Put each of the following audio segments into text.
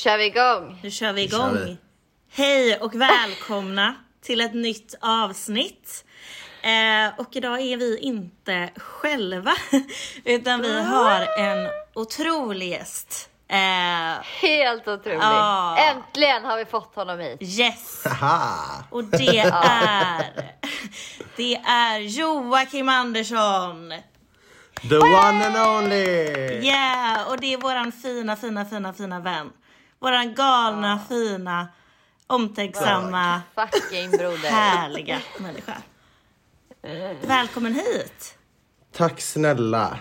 Kör vi igång. Nu kör vi Nu kör igång. vi. Hej och välkomna till ett nytt avsnitt. Eh, och idag är vi inte själva, utan vi har en otrolig gäst. Eh, Helt otroligt. Ja. Äntligen har vi fått honom hit. yes! Och det är, det är Joakim Andersson. The one and only! Yeah! Och det är våran fina, fina, fina, fina vän. Våran galna, fina, omtänksamma, Fucking broder. härliga människa. Välkommen hit! Tack snälla.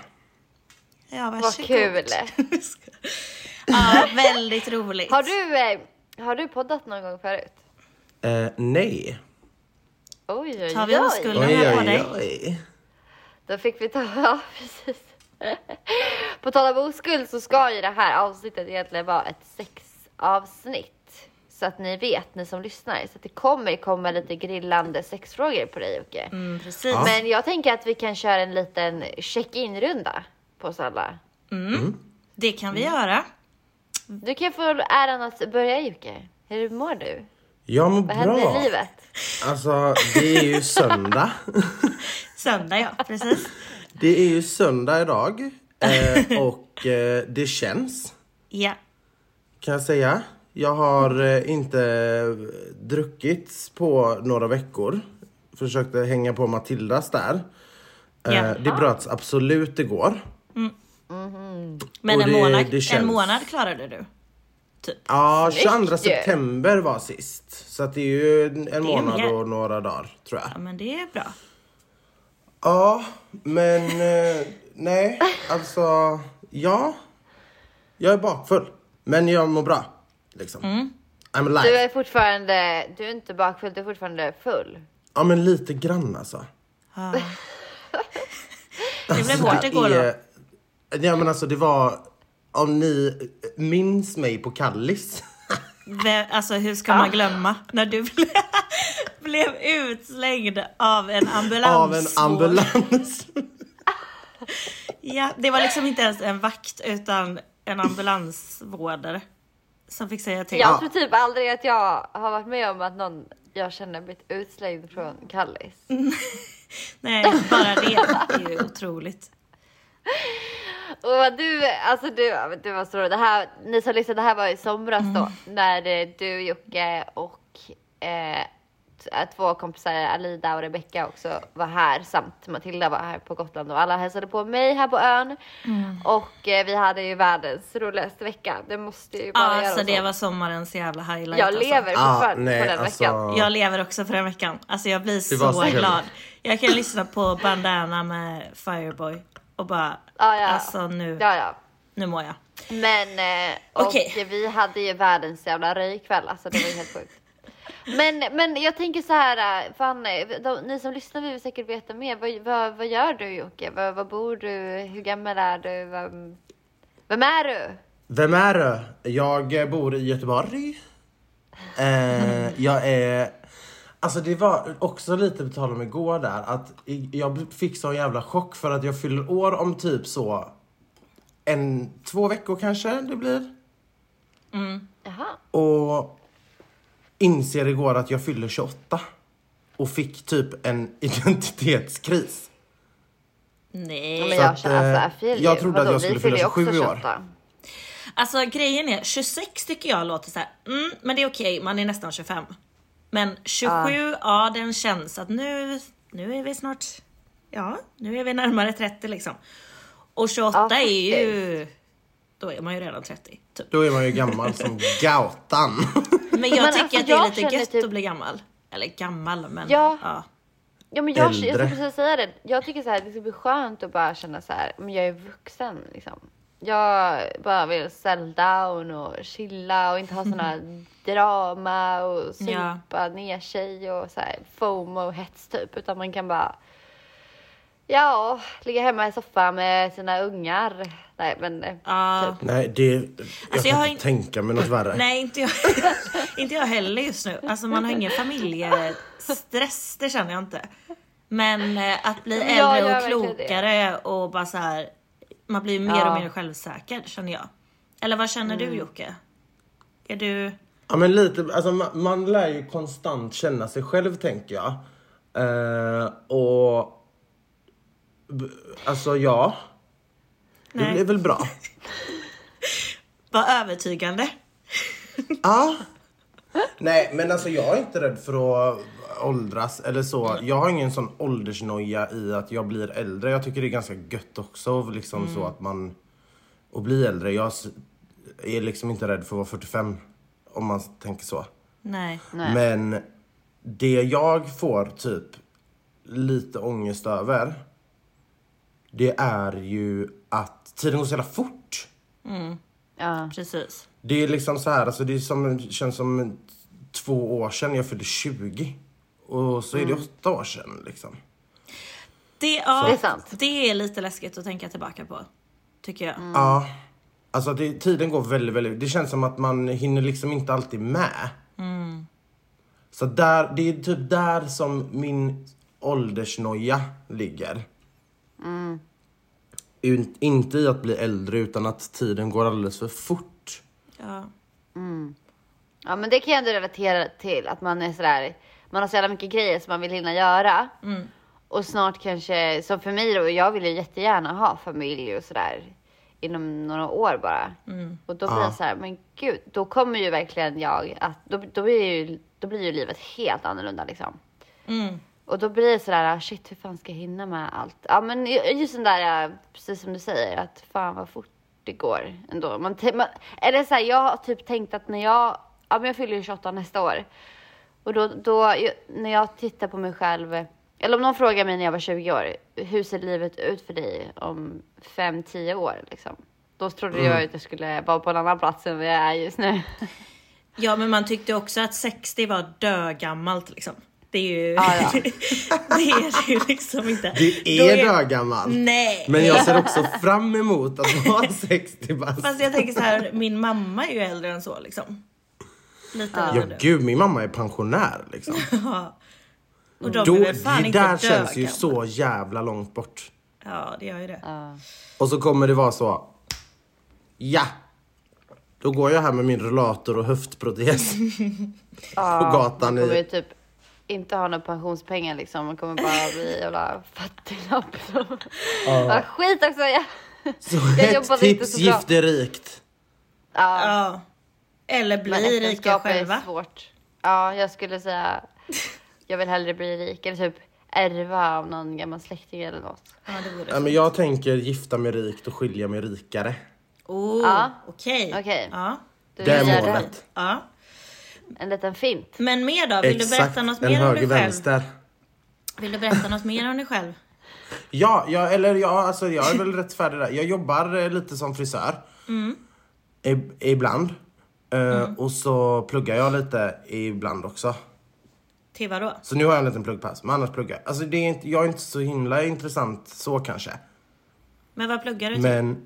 Ja, Vad varsågod. kul. ja, väldigt roligt. Har du, eh, har du poddat någon gång förut? Eh, nej. Oj, oj, Tar vi oj. oskulden Oj, på oj, dig? oj. Då fick vi ta, ja precis. På tal om oskuld så ska ju det här avsnittet egentligen vara ett sexavsnitt. Så att ni vet, ni som lyssnar. Så att det kommer komma lite grillande sexfrågor på dig Jocke. Mm, precis. Men jag tänker att vi kan köra en liten check-in-runda på oss alla. Det kan vi göra. Du kan få äran att börja Jocke. Hur mår du? Jag mår Vad händer bra. i livet? Alltså, det är ju söndag. Söndag, ja. Precis. Det är ju söndag idag. Eh, och eh, det känns, Ja. Kan jag säga. Jag har eh, inte druckit på några veckor. Försökte hänga på Matildas där. Eh, Ja. det bröts absolut igår. Men Och en, det- månad, det en känns. månad klarade du. Typ. Ja, Snyggt 22 ju. september var sist. Så det är ju en en månad och några dagar, tror jag. Ja, men det är bra. Ja, men eh, nej, alltså ja. Jag är bakfull, men jag mår bra. Liksom. I'm Du alive. är fortfarande, du är inte bakfull, du är fortfarande full. Ja, men lite grann alltså. Det blev hårt igår då. Ja, men alltså det var, om ni minns mig på Kallis. Alltså hur ska man glömma när du ble, blev utslängd av en ambulans? av en ambulans. Ja, det var liksom inte ens en vakt utan en ambulansvårdare som fick säga till. Jag tror typ aldrig att jag har varit med om att någon jag känner blivit utslängd från Kallis. Nej, bara det är ju otroligt. Och du, alltså du, du var så det här, ni som lyssnade, det här var i somras då när eh, du Jocke och eh, två kompisar, Alida och Rebecca också var här samt Matilda var här på Gotland och alla hälsade på mig här på ön. Och eh, vi hade ju världens roligaste vecka. Det måste ju bara Ja, göra alltså det så. var sommarens jävla highlight. Jag alltså. lever Ah, fortfarande nej, på den alltså- veckan. Jag lever också för den veckan. Alltså jag blir så så glad. Jag kan lyssna på Bandana med Fireboy och bara, Ja, ja. alltså nu, Ja, ja. nu mår jag. Men, eh, och vi hade ju världens jävla röjkväll, alltså det var ju helt sjukt. Men, men jag tänker så här, eh, fan, eh, de, ni som lyssnar vill säkert veta mer. Vad, vad, vad gör du Jocke? Var, var bor du? Hur gammal är du? Vem, vem är du? Vem är du? Jag bor i Göteborg. Eh, jag är Alltså det var också lite på tal om igår där att jag fick sån jävla chock för att jag fyller år om typ så en, två veckor kanske det blir. Jaha. Och inser igår att jag fyller 28. Och fick typ en identitetskris. Nej. Men Så jag, att, känner, eh, alltså, feel jag you. trodde att jag skulle fylla fyller ju 27 i år. 28. Alltså grejen är, 26 tycker jag låter så här, mm, men det är okej, man är nästan 25. Men 27, ja, den känns att nu, nu är vi snart, ja, nu är vi närmare 30 liksom. Och 28 Ja, är ju, då är man ju redan 30. Typ. Då är man ju gammal som gautan. Men jag Men tycker alltså, att det är jag lite gött typ- att bli gammal. Eller gammal, men Ja. ja. Ja men jag, jag Äldre. ska precis säga det. Jag tycker så här, det ska bli skönt att bara känna så här, men jag är vuxen liksom. Jag bara vill settle down och chilla och inte ha såna drama och supa ner sig och så här fomo och hets typ. Utan man kan bara, ja, ligga hemma i soffan med sina ungar. Nej men, eh, Ja. Nej, det... Jag Alltså, kan jag har inte in- tänka mig något värre. Nej, inte jag, inte jag heller just nu. Alltså man har ingen familjestress, det känner jag inte. Men eh, att bli äldre gör och klokare och bara så här, man blir mer Ja. och mer självsäker känner jag. Eller vad känner Mm. du Jocke? Är du... Ja men lite, alltså man, man lär ju konstant känna sig själv tänker jag. Eh, och... Alltså ja. Det Nej. blir väl bra. Var övertygande. Ja. Nej men alltså jag är inte rädd för att åldras eller så. Jag har ingen sån åldersnoja i att jag blir äldre. Jag tycker det är ganska gött också liksom så att man... Och bli äldre. Jag är liksom inte rädd för att vara 45. Om man tänker så. Nej. nej. Men det jag får typ lite ångest över. Det är ju att tiden går så jävla fort. ja. Precis. Det är liksom så här, alltså det är som, känns som två år sedan jag fyllde 20. Och så är det åtta år sedan liksom. Det, ja, Det är sant. det är lite läskigt att tänka tillbaka på. Tycker jag. Ja. Alltså det, tiden går väldigt, väldigt... Det känns som att man hinner liksom inte alltid med. Så där, det är typ där som min åldersnoja ligger. In, inte i att bli äldre utan att tiden går alldeles för fort. Ja. Ja men det kan jag ändå relatera till att man är sådär, man har så jävla mycket grejer som man vill hinna göra. Och snart kanske, som för mig då, jag vill ju jättegärna ha familj och sådär inom några år bara. Och då blir Ja. jag så här, men gud, då kommer ju verkligen jag att, då, då, blir ju, då blir ju livet helt annorlunda liksom. Mm. Och då blir det sådär, ah, shit hur fan ska jag hinna med allt? Ja men just den där, eh, precis som du säger, att fan vad fort det går ändå. Man, man, eller så här, jag har typ tänkt att när jag, ja men jag fyller ju 28 nästa år. Och då, då, när jag tittar på mig själv, eller om någon frågar mig när jag var 20 år, hur ser livet ut för dig om 5-10 år liksom? Då trodde jag att jag skulle vara på en annan plats än vad jag är just nu. ja, men man tyckte också att 60 var dögammalt liksom. Det är ju... Ja, ja. det är det ju liksom inte. Det Då är dögammalt. Nej. Men jag ser också fram emot att vara 60 bast. Fast jag tänker så här, min mamma är ju äldre än så liksom. Lite Ja äldre. gud, min mamma är pensionär liksom. Och de Då, är väl fan det inte där känns ju så jävla långt bort. Ja, det gör ju det. Ja. Och så kommer det vara så. Ja. Då går jag här med min rullator och höftprotes. På gatan i- typ inte ha några pensionspengar liksom. Man kommer bara bli jävla fattiglapp. Ja. skit också. Ja. Så Jag ett jobbade inte tips, så bra. gift är rikt. Ja, Ja. Eller bli rika äktenskap är själva. svårt. Ja, jag skulle säga. Jag vill hellre bli rik eller typ ärva av någon gammal släkting eller något. Ja, det vore Ja, men jag tänker gifta mig rikt och skilja mig rikare. Oh, Ja. okej. Ja. Det är målet. ja. En liten fint. Men mer då? Vill du berätta Exakt, något mer om dig själv? vänster. Vill du berätta något mer om dig själv? Ja, ja, eller ja, alltså jag är väl rätt färdig där. Jag jobbar eh, lite som frisör. I, ibland. Eh, Och så pluggar jag lite ibland också. Till vad då? Så nu har jag en liten pluggpass, men annars pluggar jag. Alltså det är inte, jag är inte så himla intressant så kanske. Men vad pluggar du till? Men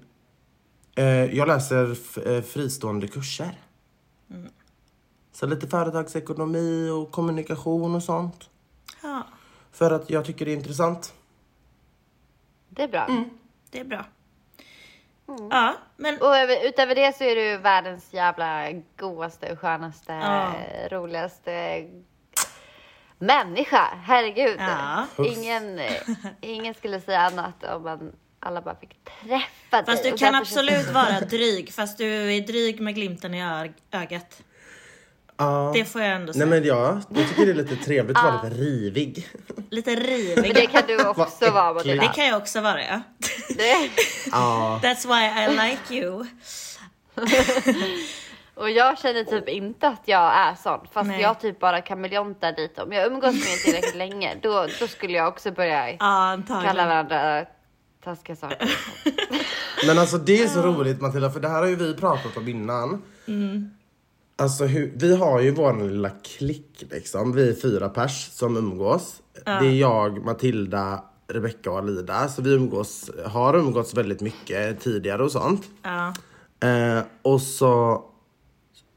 eh, jag läser f- fristående kurser. Så lite företagsekonomi och kommunikation och sånt. Ja, För att jag tycker det är intressant. Det är bra. det är bra. Mm. Ja, men Och över, utöver det så är du världens jävla godaste och skönaste, Ja. roligaste människa. Herregud. Ja. Ingen, ingen skulle säga annat om man alla bara fick träffa dig. Fast du kan absolut vara dryg, fast du är dryg med glimten i ögat. Ja. Det får jag ändå Nej säga. men ja, jag tycker det är lite trevligt att vara lite rivig. Lite Men det rivig. kan du också vara äckligt. Det Matilda. kan jag också vara ja. Det- Ja. That's why I like you. Och jag känner typ inte att jag är sån. Fast Nej. jag typ bara kameleontar dit. Om jag umgås med er tillräckligt länge, då, då skulle jag också börja Ja, kalla varandra taskiga saker. Men alltså det är så roligt Matilda, för det här har ju vi pratat om innan. Alltså hur, vi har ju vår lilla klick liksom. Vi är fyra pers som umgås. Det är jag, Matilda, Rebecca och Alida. Så vi umgås, har umgåtts väldigt mycket tidigare och sånt. Ja. Eh, och så...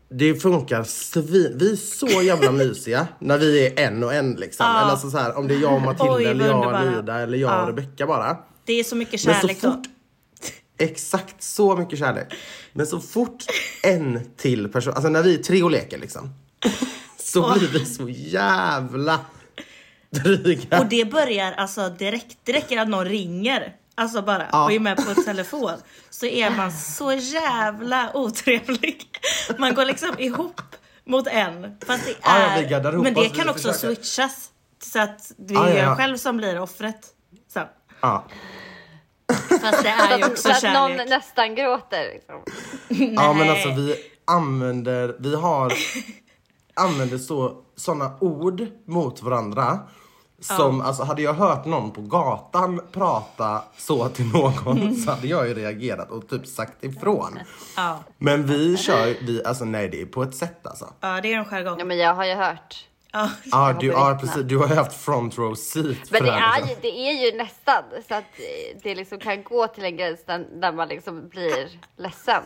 Det funkar svin... Vi är så jävla mysiga när vi är en och en liksom. Ja. Eller alltså så här, om det är jag och Matilda Oj, eller jag och. Alida eller jag Ja. och Rebecca bara. Det är så mycket kärlek då. Exakt så mycket kärlek. Men så fort en till person, alltså när vi är tre och leker liksom. Så blir vi så jävla dryga. Och det börjar alltså direkt. Det räcker att någon ringer. Alltså bara Ja. och är med på telefon. Så är man så jävla otrevlig. Man går liksom ihop mot en. Fast det är... ja, men det vi kan också försöker. switchas. Så att det är ja, ja. jag själv som blir offret. Så. Fast det är ju också Så att någon nästan gråter. Liksom. ja men alltså vi använder, vi har, använder så, såna ord mot varandra. Som, alltså hade jag hört någon på gatan prata så till någon så hade jag ju reagerat och typ sagt ifrån. Ja. Men vi kör, vi, alltså nej det är på ett sätt alltså. ja, det är en jargong. Ja men jag har ju hört. Ja. Jag du, bevittnat. precis. Du har ju haft front row seat Men det är, liksom. ju, det är ju nästan så att eh, det liksom kan gå till en gräns där, där man liksom blir ledsen.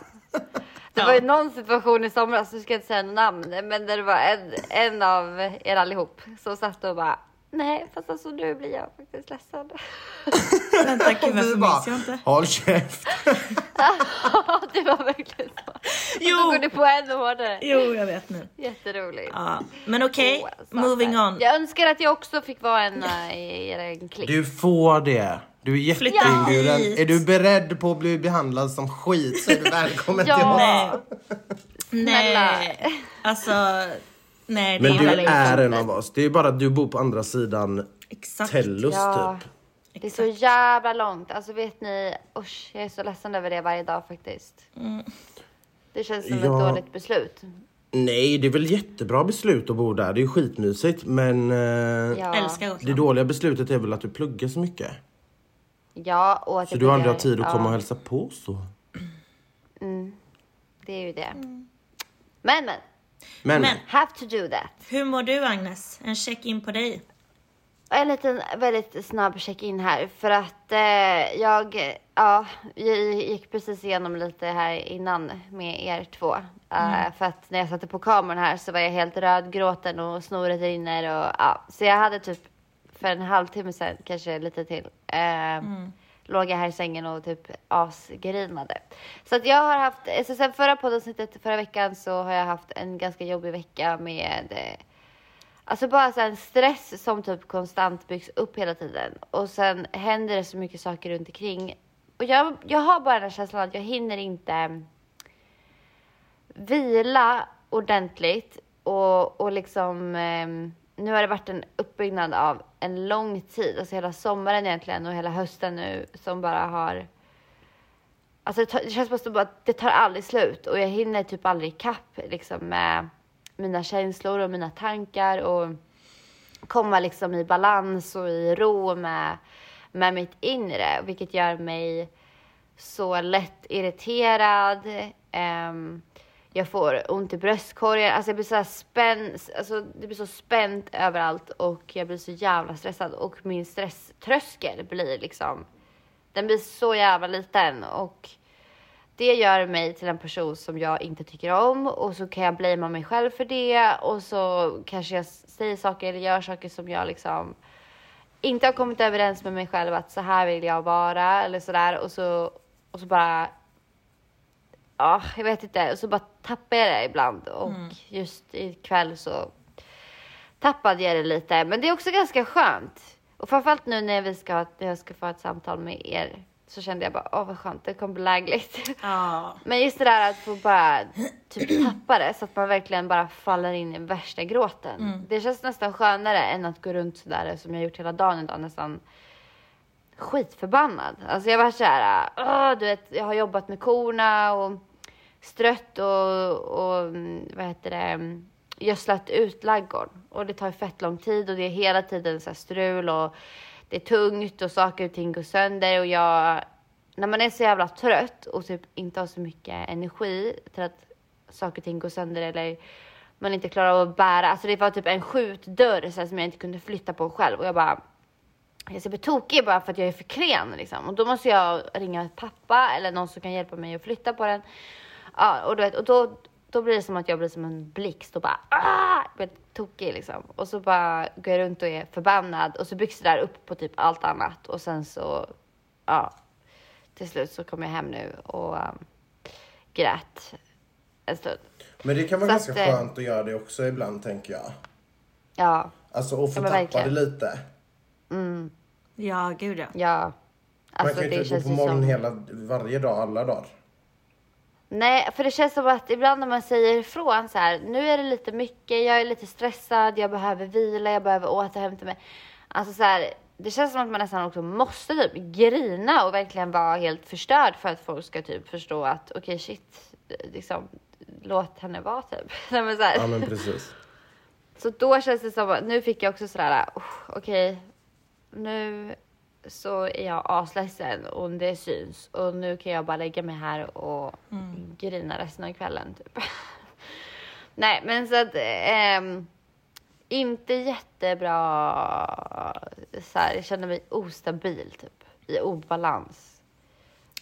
Det var ju någon situation i somras, nu ska jag inte säga namn, men där det var en, en av er allihop som satt och bara Nej, fast alltså nu blir jag faktiskt ledsen. Vänta, gud Och vi varför minns jag inte? håll käft. det var verkligen så. Och Jo. så går det på ännu hårdare. Jo, jag vet nu. Jätteroligt. Ja. Men okej, Åh, satan. moving on. Jag önskar att jag också fick vara en äh, i er klick. Du får det. Du är jätteinbjuden. Är du beredd på att bli behandlad som skit så är du välkommen Ja. till oss. Nej. Snälla. Nej, alltså. Nej, det Men är du är en av oss. Det är bara att du bor på andra sidan Exakt. Tellus Ja. typ. Det är så jävla långt. Alltså vet ni, usch, jag är så ledsen över det varje dag faktiskt. Det känns som Ja. ett dåligt beslut. Nej, det är väl jättebra beslut att bo där. Det är ju skitmysigt. Men eh, Ja, det dåliga beslutet är väl att du pluggar så mycket. ja och att Så du aldrig har tid att ja, komma och hälsa på så. Det är ju det. Men men, Men, Men- have to do that. Hur mår du Agnes? En check-in på dig. En liten väldigt snabb check-in här för att eh, jag, ja, jag gick precis igenom lite här innan med er två. Eh, För att när jag satte på kameran här så var jag helt rödgråten och snoret rinner och ja, så jag hade typ för en halvtimme sedan, kanske lite till, eh, låg jag här i sängen och typ asgrinade. Så att jag har haft, så sen förra poddavsnittet förra veckan så har jag haft en ganska jobbig vecka med Alltså bara så en stress som typ konstant byggs upp hela tiden. Och sen händer det så mycket saker runt omkring. Och jag, jag har bara den här känslan att jag hinner inte vila ordentligt. Och, och liksom, eh, nu har det varit en uppbyggnad av en lång tid. Alltså hela sommaren egentligen och hela hösten nu som bara har Alltså det, tar, det känns bara som att det tar aldrig slut och jag hinner typ aldrig ikapp liksom med mina känslor och mina tankar och komma liksom i balans och i ro med, med mitt inre, vilket gör mig så lätt irriterad. Ehm, jag får ont i bröstkorgen, alltså jag blir så här spänd, alltså det blir så spänt överallt och jag blir så jävla stressad. Och min stresströskel blir liksom, den blir så jävla liten. Och det gör mig till en person som jag inte tycker om. Och så kan jag blamea mig själv för det. Och så kanske jag säger saker eller gör saker som jag liksom inte har kommit överens med mig själv att så här vill jag vara eller sådär och så, och så bara ja, jag vet inte, och så bara tappar jag det ibland och just ikväll så tappade jag det lite. Men det är också ganska skönt. Och framförallt nu när vi ska, när jag ska få ett samtal med er så kände jag bara, åh vad skönt, det kommer bli lägligt. Ja. Men just det där att få bara typ tappa det så att man verkligen bara faller in i värsta gråten. Det känns nästan skönare än att gå runt sådär som jag gjort hela dagen idag nästan skitförbannad. Alltså jag var såhär, åh, du vet, jag har jobbat med korna och strött och, och mm, vad heter det, mm, gödslat ut ladugården. Och det tar fett lång tid och det är hela tiden så här strul och det är tungt och saker och ting går sönder och jag, när man är så jävla trött och typ inte har så mycket energi till att saker och ting går sönder eller man inte klarar av att bära, alltså det var typ en skjutdörr så här, som jag inte kunde flytta på själv och jag bara jag ser bli tokig bara för att jag är för klen liksom. Och då måste jag ringa pappa eller någon som kan hjälpa mig att flytta på den. Ja, och, du vet, och då, då blir det som att jag blir som en blixt och bara ah! Jag blir tokig liksom. Och så bara går jag runt och är förbannad och så byggs det där upp på typ allt annat och sen så, ja. Till slut så kom jag hem nu och um, grät en stund. Men det kan vara Så ganska att, eh, skönt att göra det också ibland tänker jag. Ja, Alltså att få Ja, tappa verkligen. det lite. Ja, gud ja. ja. Man Alltså kan ju inte gå känns på morgonen som... hela, varje dag, alla dagar. Nej, för det känns som att ibland när man säger ifrån så här, nu är det lite mycket, jag är lite stressad, jag behöver vila, jag behöver återhämta mig. Alltså så här, det känns som att man nästan också måste typ grina och verkligen vara helt förstörd för att folk ska typ förstå att okej shit, liksom låt henne vara typ. Nej, men så, här. Ja men precis. så då känns det som att nu fick jag också sådär, oh, okej, nu så är jag asledsen och det syns och nu kan jag bara lägga mig här och grina resten av kvällen typ. Nej, men så att ehm, inte jättebra. Så här, jag känner mig ostabil typ i obalans.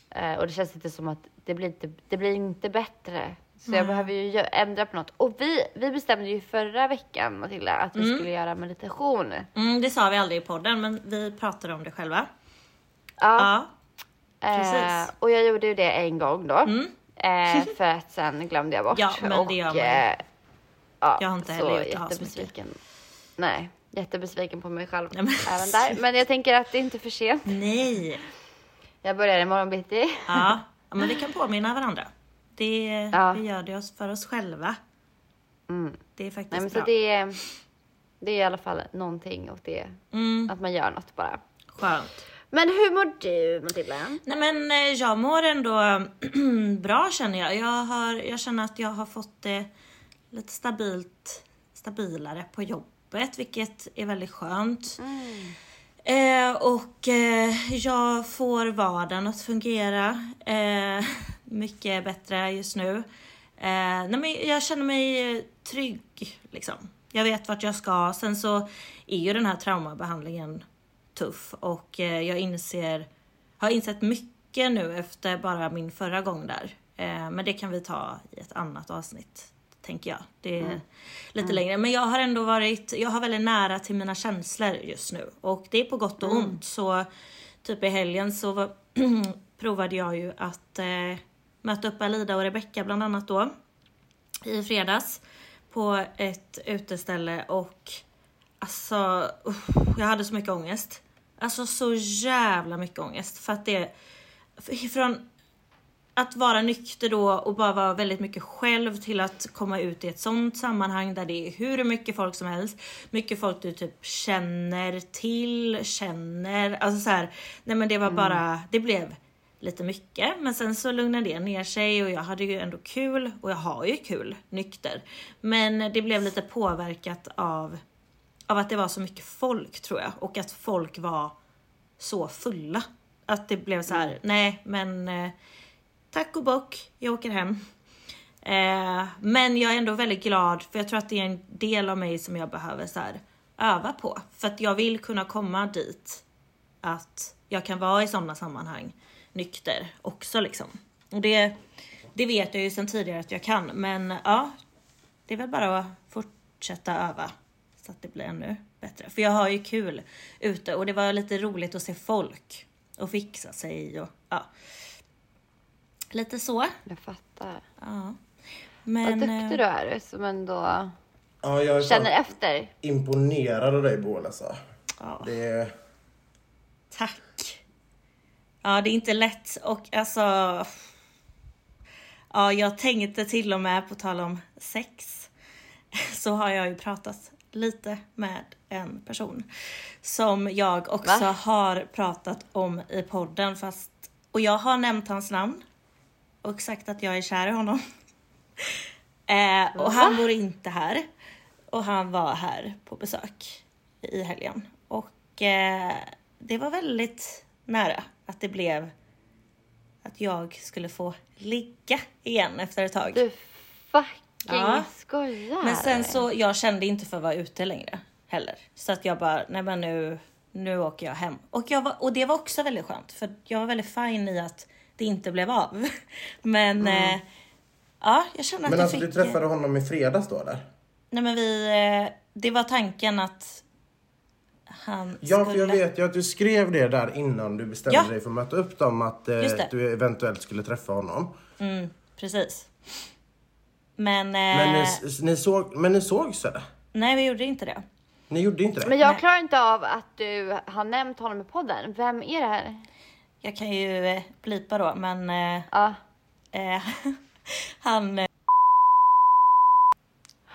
Eh, och det känns inte som att det blir inte, det blir inte bättre. Så jag behöver ju ändra på något. Och vi, vi bestämde ju förra veckan Matilda att vi skulle göra meditation. Mm, det sa vi aldrig i podden, men vi pratade om det själva. Ja. Ja. precis. Mm. Eh, och jag gjorde ju det en gång då. Eh, för att sen glömde jag bort. Ja, men det gör man eh, ja, Jag har inte heller gjort det här så jättebesviken. Nej, jättebesviken på mig själv Nej, men- även där. Men jag tänker att det är inte för sent. Nej. Jag börjar imorgon bitti. Ja, men vi kan påminna varandra. Det, Ja. Vi gör det oss för oss själva. Det är faktiskt Nej, men så bra. det, är, det är i alla fall någonting och det Mm, att man gör något bara. skönt. Men hur mår du Matilda? Nej men eh, jag mår ändå bra känner jag. Jag, har, jag känner att jag har fått det lite stabilt, stabilare på jobbet, vilket är väldigt skönt. Eh, och eh, jag får vardagen att fungera eh, mycket bättre just nu. Eh, nej, men jag känner mig trygg liksom. Jag vet vart jag ska. Sen så är ju den här traumabehandlingen tuff och eh, jag inser, har insett mycket nu efter bara min förra gång där. Eh, men det kan vi ta i ett annat avsnitt, tänker jag. Det är lite längre. Men jag har ändå varit, jag har väldigt nära till mina känslor just nu. Och det är på gott och ont. Så typ i helgen så var, provade jag ju att eh, möta upp Alida och Rebecca bland annat då. I fredags. På ett uteställe och Alltså, uff, jag hade så mycket ångest. Alltså så jävla mycket ångest. För att det... Från att vara nykter då och bara vara väldigt mycket själv till att komma ut i ett sånt sammanhang där det är hur mycket folk som helst. Mycket folk du typ känner till, känner. Alltså så här, nej men det var bara, det blev lite mycket. Men sen så lugnade det ner sig och jag hade ju ändå kul och jag har ju kul nykter. Men det blev lite påverkat av av att det var så mycket folk tror jag och att folk var så fulla. Att det blev så här, nej men eh, tack och bock, jag åker hem. Eh, men jag är ändå väldigt glad för jag tror att det är en del av mig som jag behöver så här, öva på. För att jag vill kunna komma dit att jag kan vara i sådana sammanhang nykter också liksom. Och det, det vet jag ju sedan tidigare att jag kan. Men ja, det är väl bara att fortsätta öva så att det blir ännu bättre. För jag har ju kul ute och det var lite roligt att se folk och fixa sig och ja. Lite så. Jag fattar. Ja. Vad Men... duktig eh, du är som ändå Ja, jag är känner efter. imponerad av dig Boel alltså. Ja. Det. Tack. Ja, det är inte lätt och alltså. Ja, jag tänkte till och med på tal om sex så har jag ju pratat lite med en person som jag också Va? har pratat om i podden fast och jag har nämnt hans namn och sagt att jag är kär i honom. Eh, och han bor inte här. Och han var här på besök i helgen. Och eh, det var väldigt nära att det blev att jag skulle få ligga igen efter ett tag. Du fucking Ja. skojar. Men sen så, jag kände inte för att vara ute längre heller. Så att jag bara, nej men nu, nu åker jag hem. Och, jag var, och det var också väldigt skönt för jag var väldigt fin i att det inte blev av. Men eh, ja, jag kände att Men alltså fick... du träffade honom i fredags då eller? Nej men vi, eh, det var tanken att han Ja, för skulle... jag vet ju att du skrev det där innan du bestämde Ja. dig för att möta upp dem att eh, du eventuellt skulle träffa honom. Mm, precis. Men, eh, Men ni, s- ni, såg, men ni sågs eller? nej vi gjorde inte det. Ni gjorde inte det? Men jag klarar inte av att du har nämnt honom i podden. Vem är det här? Jag kan ju eh, blipa då men eh, Ja. eh, han... Eh,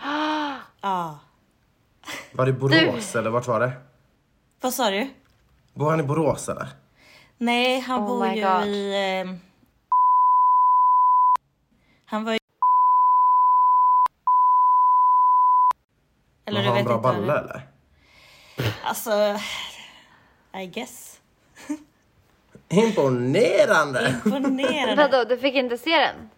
ja. Var det Borås eller vart var det? Vad sa du? Bor han i Borås eller? Nej, han Oh bor ju God. i... Eh, han var ju... Eller Men har han bra inte balle eller? Alltså... I guess. Imponerande! Imponerande. Vadå, du fick inte se den?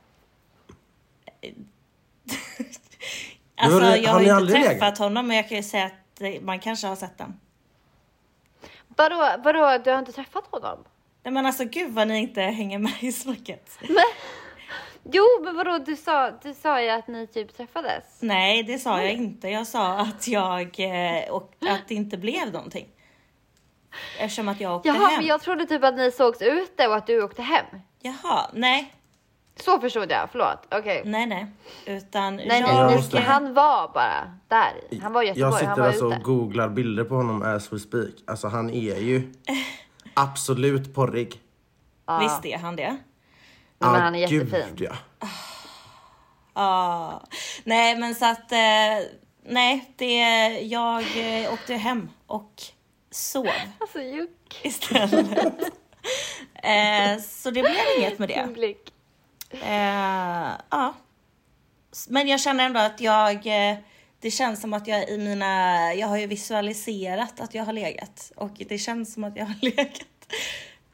Alltså, Har jag har har inte legat? träffat honom men jag kan ju säga att eh, man kanske har sett den. Vadå, vadå, du har inte träffat honom? Nej men alltså gud vad ni inte hänger med i snacket. Jo, men vadå, du sa, du sa ju att ni typ träffades. Nej det sa jag inte. Jag sa att jag eh, och att det inte blev någonting. Eftersom att jag åkte Jaha, hem. men jag trodde typ att ni sågs ute och att du åkte hem. Jaha, nej, Så förstod jag, förlåt. Okej. nej, nej. Utan Nej, jag... nej, måste- nej, han var bara där. Han var i Jag Göteborg, han sitter var alltså ute. och googlar bilder på honom as we speak. Alltså han är ju absolut porrig. Ja. Visst är han det? Men Ah, han är jättefin. Gud, ja. Ja. Nej men så att, eh, nej, det, jag eh, åkte hem och sov Alltså Juck. istället. eh, så det blev inget med Din det. blick. Eh, ja. Men jag känner ändå att jag, eh, det känns som att jag i mina, jag har ju visualiserat att jag har legat och det känns som att jag har legat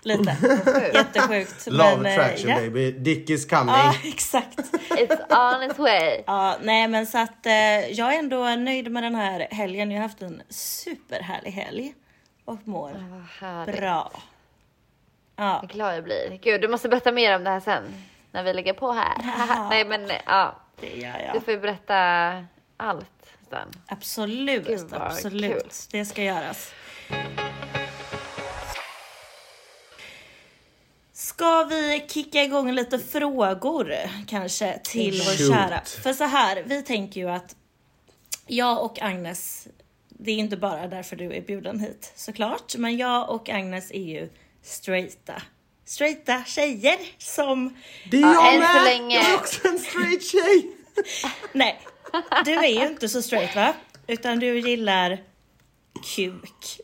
lite. Jättesjukt. Love men, eh, attraction ja. baby. Dick is coming. Ja, exakt. It's on its way. Ja, nej men så att eh, jag är ändå nöjd med den här helgen. Jag har haft en superhärlig helg och mår härligt. bra. Ja, Vad glad jag blir. Gud, du måste berätta mer om det här sen. När vi lägger på här. Nej men ja, det gör du jag. får ju berätta allt sen. Absolut, Gud, absolut. kul. Det ska göras. Ska vi kicka igång lite frågor kanske till vår Shoot. kära? För så här, vi tänker ju att jag och Agnes, det är inte bara därför du är bjuden hit såklart, men jag och Agnes är ju straighta. Straighta tjejer som, Det är Ja, jag än så med! länge. Jag är också en straight tjej! nej, du är ju inte så straight va? Utan du gillar kuk.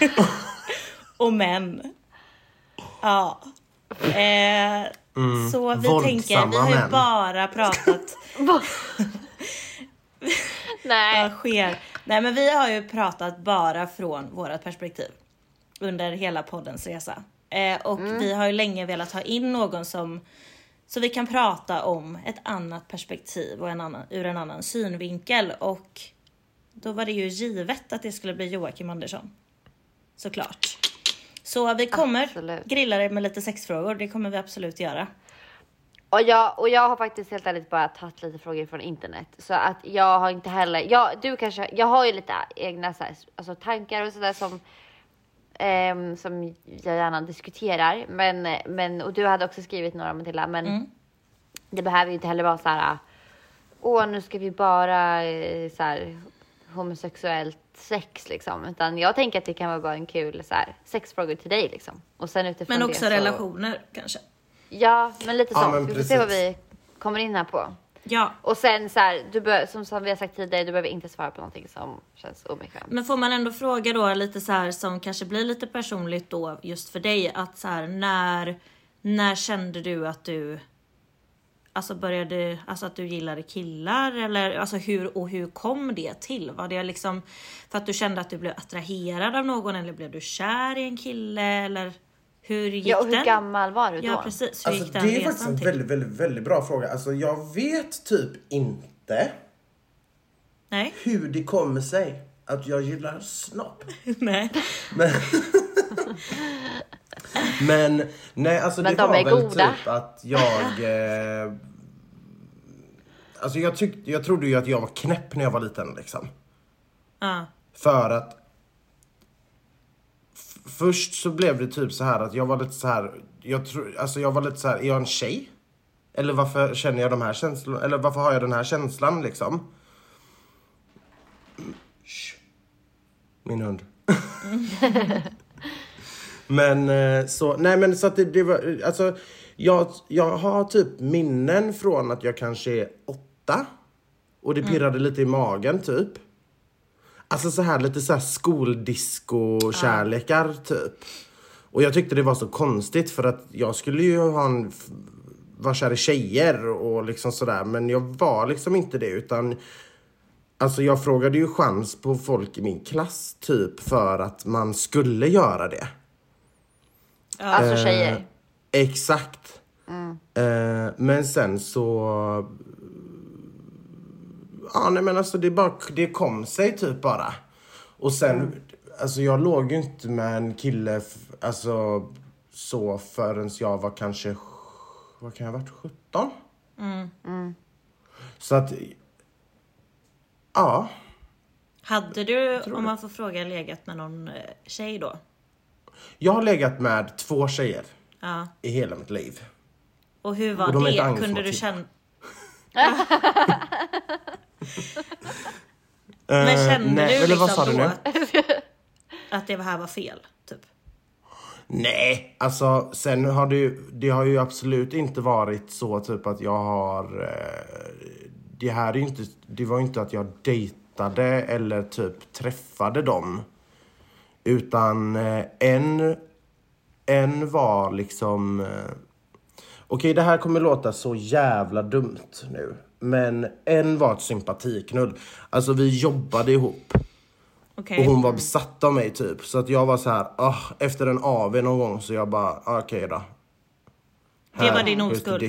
och män. Ja. Eh, så vi tänker, vi har ju män. bara pratat Nej. vad sker. Nej men vi har ju pratat bara från vårt perspektiv under hela poddens resa. Eh, och vi har ju länge velat ha in någon som så vi kan prata om ett annat perspektiv och en annan, ur en annan synvinkel och då var det ju givet att det skulle bli Joakim Andersson. Såklart. Så vi kommer Absolut. grilla dig med lite sexfrågor, det kommer vi absolut göra. Och jag, och jag har faktiskt helt ärligt bara tagit lite frågor från internet. Så att jag har inte heller, jag, du kanske, jag har ju lite egna så här, alltså tankar och sådär som, ehm, som jag gärna diskuterar. Men, men, och du hade också skrivit några Matilda, men det behöver ju inte heller vara så här, åh nu ska vi bara eh, så här, homosexuellt sex liksom. Utan jag tänker att det kan vara bara en kul så här, sexfrågor till dig liksom. Och sen utifrån Men också det så, relationer kanske. Ja, men lite Ja, så. men vi får se vad precis. vi kommer in här på. Ja. Och sen så här, du bör, som, som vi har sagt tidigare, du behöver inte svara på någonting som känns obekvämt. Men får man ändå fråga då lite så här som kanske blir lite personligt då just för dig att så här när, när kände du att du Alltså började, alltså att du gillade killar eller alltså hur och hur kom det till? Var det liksom för att du kände att du blev attraherad av någon eller blev du kär i en kille eller hur gick Ja, och hur den? gammal var du då? Ja precis, hur Alltså, gick den det är faktiskt en till? väldigt, väldigt, väldigt bra fråga. Alltså, jag vet typ inte Nej, hur det kommer sig att jag gillar snopp. nej. Men, men nej, alltså Men det de var är väl goda. typ att jag... Eh, alltså jag, tyckte, jag trodde ju att jag var knäpp när jag var liten liksom. Ja. För att Först så blev det typ så här att jag var lite så här, jag tror, alltså jag var lite så här, är jag en tjej? Eller varför känner jag de här känslorna, eller varför har jag den här känslan liksom? Mm. Min hund. men eh, så, nej men så att det, det var, alltså jag, jag har typ minnen från att jag kanske är åtta. Och det pirrade lite i magen typ. Alltså så här lite så här skoldisco-kärlekar typ. Och jag tyckte det var så konstigt för att jag skulle ju ha en, vara kär i tjejer och liksom sådär. Men jag var liksom inte det utan Alltså jag frågade ju chans på folk i min klass typ för att man skulle göra det. Alltså Eh, tjejer. Exakt. Eh, men sen så... Ja, nej men alltså det bara, det kom sig typ bara. Och sen, alltså jag låg ju inte med en kille, alltså så förrän jag var kanske, vad kan jag ha varit, 17? Så att, ja. Hade du, om man får fråga, legat med någon eh, tjej då? Jag har legat med två tjejer Ja. i hela mitt liv. Och hur var Och de det? Kunde du känna... Men kände Eh, nej, du eller liksom vad sa du nu? att, det här var fel? Typ? Nej, alltså sen har det ju, det har ju absolut inte varit så typ att jag har, eh, det här är ju inte, det var ju inte att jag dejtade eller typ träffade dem. Utan eh, en, en var liksom, okej det här kommer låta så jävla dumt nu. Men en var ett sympatiknull. Alltså vi jobbade ihop. Okej. Och hon var besatt av mig typ. Så att jag var så här, ah, efter en AV någon gång så jag bara, ah, okej då. Det var Här, din oskuld?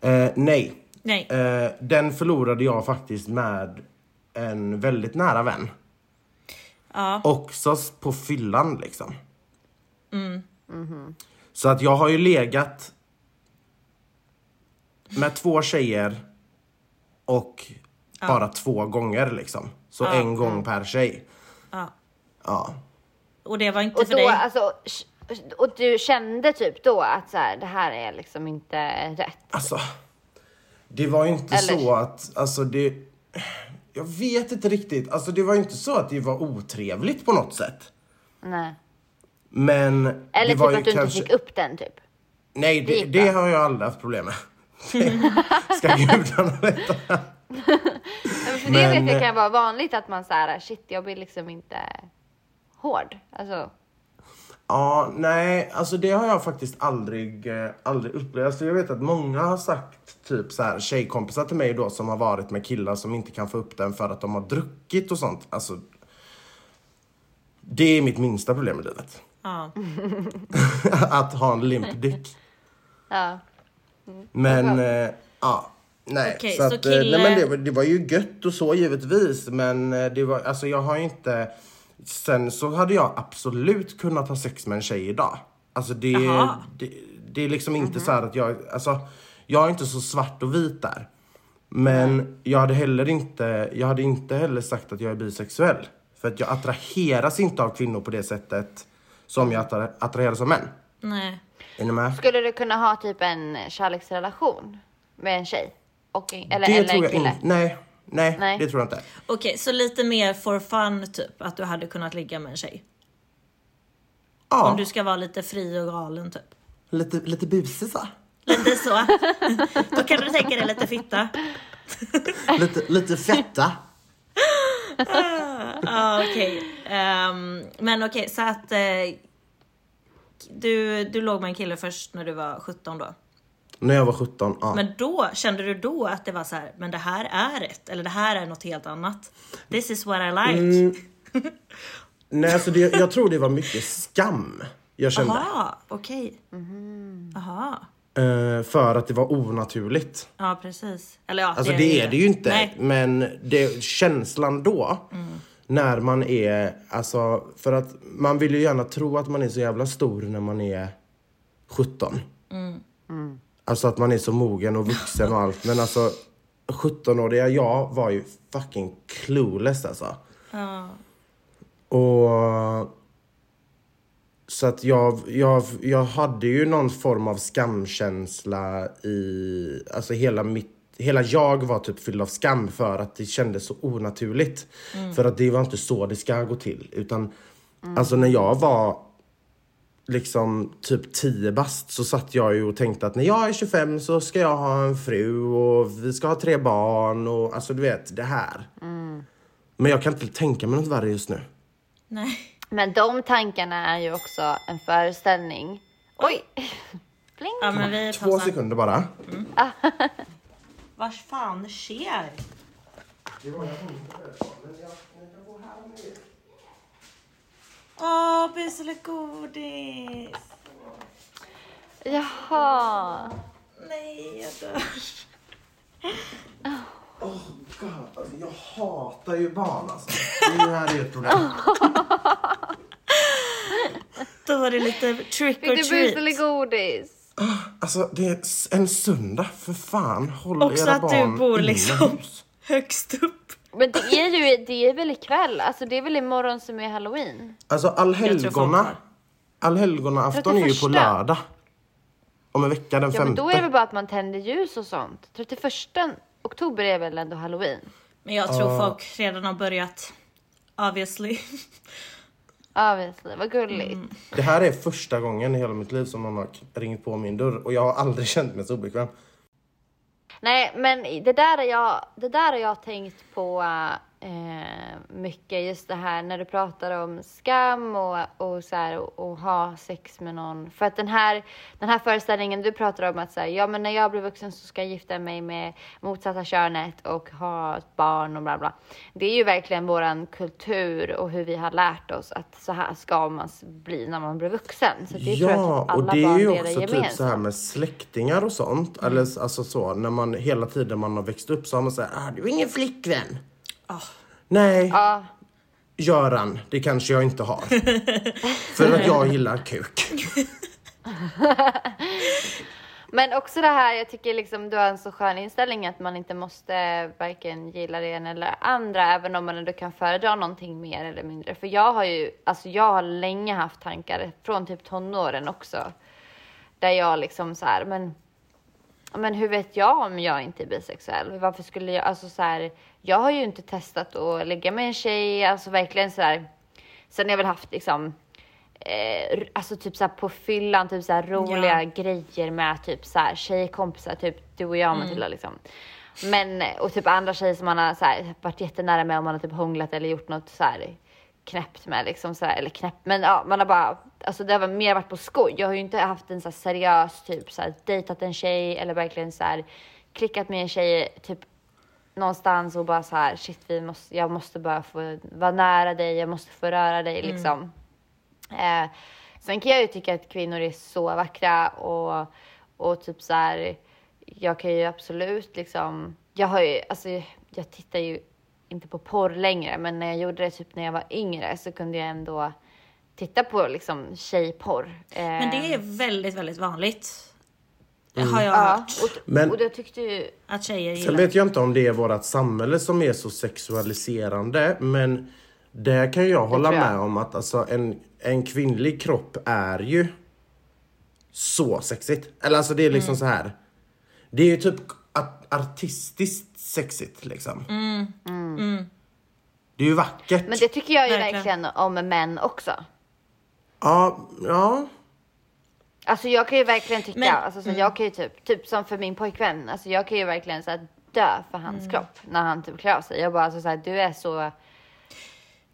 Eh, nej. Nej. Eh, den förlorade jag faktiskt med en väldigt nära vän. Ja. Också på fyllan liksom. Mm. Så att jag har ju legat med två tjejer och bara två gånger liksom. Så en gång per tjej. ja. Ja. Och det var inte Och för då, dig? alltså, och du kände typ då att så här, det här är liksom inte rätt? Alltså, det var inte Eller? så att, alltså det... Jag vet inte riktigt. Alltså det var inte så att det var otrevligt på något sätt. Nej. Men Eller det var typ ju att du kanske... inte fick upp den typ? Nej, Det det, det har jag aldrig haft problem med. Ska gudarna veta. För det Men- vet jag kan vara vanligt att man så här, shit jag blir liksom inte hård. Alltså, Ja, nej, alltså det har jag faktiskt aldrig, eh, aldrig upplevt. Alltså jag vet att många har sagt, typ så här, tjejkompisar till mig då som har varit med killar som inte kan få upp den för att de har druckit och sånt. Alltså, det är mitt minsta problem i livet. Ja. att ha en limp dick. ja. Men, eh, ja. Nej, Okej, så, så att, eh, kille- nej men det, var- det var ju gött och så givetvis. Men eh, det var, alltså jag har inte... Sen så hade jag absolut kunnat ha sex med en tjej idag. Alltså det, det, Det är liksom inte så här att jag, alltså, jag är inte så svart och vit där. Men jag hade heller inte, jag hade inte heller sagt att jag är bisexuell. För att jag attraheras inte av kvinnor på det sättet som jag attra- attraheras av män. Nej. Är ni med? Skulle du kunna ha typ en kärleksrelation med en tjej? Och, en- eller, det eller tror en jag kille? inte. Nej, nej, Nej. det tror jag inte. Okej, så lite mer for fun typ, att du hade kunnat ligga med en tjej. Ja, Om du ska vara lite fri och galen typ. lite, lite busig så. Lite så. Då kan du tänka dig lite fitta. Lite, lite fetta. Ja, okej. Ehm, men okej, så att eh, du, du låg med en kille först när du var 17 då. När jag var 17, ja. Men då, kände du då att det var så här, men det här är rätt, eller det här är något helt annat? This is what I like. Mm. Nej, alltså det, jag tror det var mycket skam jag kände. Jaha, okej. Jaha. Eh, för att det var onaturligt. Ja, precis. Eller ja, Alltså det är det ju inte. Nej. Men det, känslan då. När man är, alltså för att man vill ju gärna tro att man är så jävla stor när man är 17. Alltså att man är så mogen och vuxen och allt. Men alltså 17-åriga jag var ju fucking clueless alltså. Ja. Och så att jag, jag, jag hade ju någon form av skamkänsla i, alltså hela mitt, hela jag var typ fylld av skam för att det kändes så onaturligt. För att det var inte så det ska gå till. Utan alltså när jag var liksom typ 10 bast så satt jag ju och tänkte att när jag är 25 så ska jag ha en fru och vi ska ha tre barn och alltså du vet det här. Men jag kan inte tänka mig något värre just nu. Nej. Men de tankarna är ju också en föreställning. Oj! Pling! Ja, men vi Två sekunder bara. Vad fan sker? Åh, bus eller godis? Jaha! Nej, jag dör. Oh God, alltså, jag hatar ju barn alltså. Det här är ju ett problem. Då var det lite trick Fick or du bus treat. eller godis? Alltså det är en söndag, för fan. Håll Också era att du barn bor liksom inomhus. högst upp. Men det är ju det är väl ikväll? Alltså det är väl imorgon som är halloween? Alltså allhelgona. Allhelgona-afton är ju på 31. lördag. Om en vecka, den Ja men femte. då är det väl bara att man tänder ljus och sånt. 31 oktober är väl ändå halloween? Men jag tror folk redan har börjat. Obviously. Obviously, vad gulligt. Det här är första gången i hela mitt liv som någon har ringt på min dörr och jag har aldrig känt mig så obekväm. Nej, men det där, är jag, det där har jag tänkt på eh, mycket. Just det här när du pratar om skam och, och, så här, och, och ha sex med någon. För att den här, den här föreställningen du pratar om att så här, ja, men när jag blir vuxen så ska jag gifta mig med motsatta könet och ha ett barn och bla bla. Det är ju verkligen våran kultur och hur vi har lärt oss att så här ska man bli när man blir vuxen. Så det tror jag Ja, att alla och det är ju också typ gemensamt. så här med släktingar och sånt. Eller alltså så, när man hela tiden man har växt upp så har man såhär, ah, du är ingen flickvän. Ah. Nej, Ja, Göran, det kanske jag inte har. För att jag gillar kuk. Men också det här, jag tycker liksom du har en så skön inställning att man inte måste varken gilla det ena eller andra, även om man ändå kan föredra någonting mer eller mindre. För jag har ju, alltså jag har länge haft tankar, från typ tonåren också, där jag liksom så här, men, men hur vet jag om jag inte är bisexuell? Varför skulle jag, alltså så här, jag har ju inte testat att ligga med en tjej, alltså verkligen så här, sen har jag väl haft liksom eh, alltså typ såhär på fyllan, typ såhär roliga Ja. grejer med typ såhär tjejkompisar, typ du och jag Matilda liksom. Men, och typ andra tjejer som man har såhär, varit jättenära med om man har typ hånglat eller gjort något såhär knäppt med liksom såhär, eller knäppt, men ja man har bara, alltså det har mer varit på skoj. Jag har ju inte haft en såhär seriös typ såhär dejtat en tjej eller verkligen såhär klickat med en tjej typ någonstans och bara så här shit vi måste, jag måste bara få vara nära dig, jag måste få röra dig liksom. Eh, sen kan jag ju tycka att kvinnor är så vackra och, och typ så här, jag kan ju absolut liksom, jag har ju, alltså jag tittar ju inte på porr längre, men när jag gjorde det typ när jag var yngre så kunde jag ändå titta på liksom tjejporr. Men det är väldigt, väldigt vanligt. Har jag Ja, hört. och, Men- och jag tyckte ju... Att tjejer Sen gillar. vet jag inte om det är vårt samhälle som är så sexualiserande men där kan jag hålla jag. med om att alltså, en, en kvinnlig kropp är ju så sexigt. Eller alltså det är liksom Mm. så här. Det är ju typ art- artistiskt sexigt liksom. Det är ju vackert. Mm. Men det tycker jag ju Verkligen. verkligen om män också. Ja, ja. Alltså jag kan ju verkligen tycka, Men- alltså, så jag kan ju typ, typ som för min pojkvän, alltså jag kan ju verkligen så här, dö för hans Mm. kropp när han typ klär av sig. Jag bara alltså, så här, du är så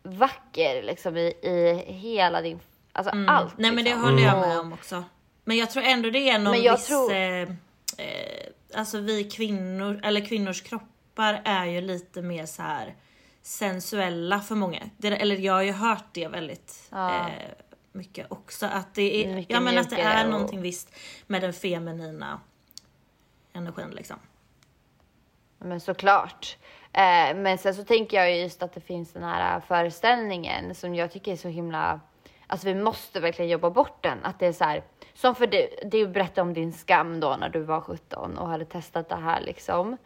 vacker liksom i, i hela din, alltså allt. Mm. Nej men det liksom. håller jag med om också. Men jag tror ändå det är någon Men jag viss... tror- Eh, alltså vi kvinnor, eller kvinnors kroppar är ju lite mer så här sensuella för många. Det, eller jag har ju hört det väldigt Ja. eh, mycket också. Att det är, Mycket ja, men att det är och- någonting visst med den feminina energin liksom. Men såklart. Eh, men sen så tänker jag ju just att det finns den här föreställningen som jag tycker är så himla, alltså vi måste verkligen jobba bort den. Att det är så här, som för dig du berättade om din skam då när du var 17 och hade testat det här liksom.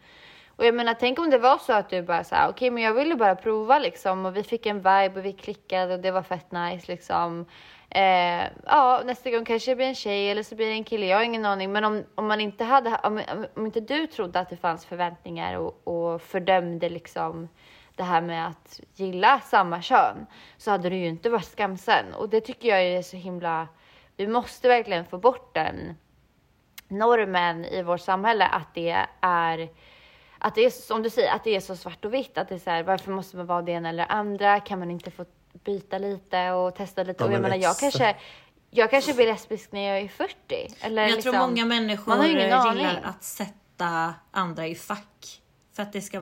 Och jag menar, tänk om det var så att du bara sa okej, okej, men jag ville bara prova liksom och vi fick en vibe och vi klickade och det var fett nice liksom. Eh, ja, nästa gång kanske det blir en tjej eller så blir det en kille. Jag har ingen aning. Men om, om man inte hade, om, om inte du trodde att det fanns förväntningar och, och fördömde liksom det här med att gilla samma kön så hade du ju inte varit skamsen. Och det tycker jag är så himla, vi måste verkligen få bort den normen i vårt samhälle att det är att det är som du säger, att det är så svart och vitt. Att det är så här, varför måste man vara det ena eller det andra? Kan man inte få byta lite och testa lite? Ja, och jag men menar, jag kanske, jag kanske blir lesbisk när jag är 40. Eller Jag liksom, tror många människor man har ingen gillar aning. att sätta andra i fack. För att det ska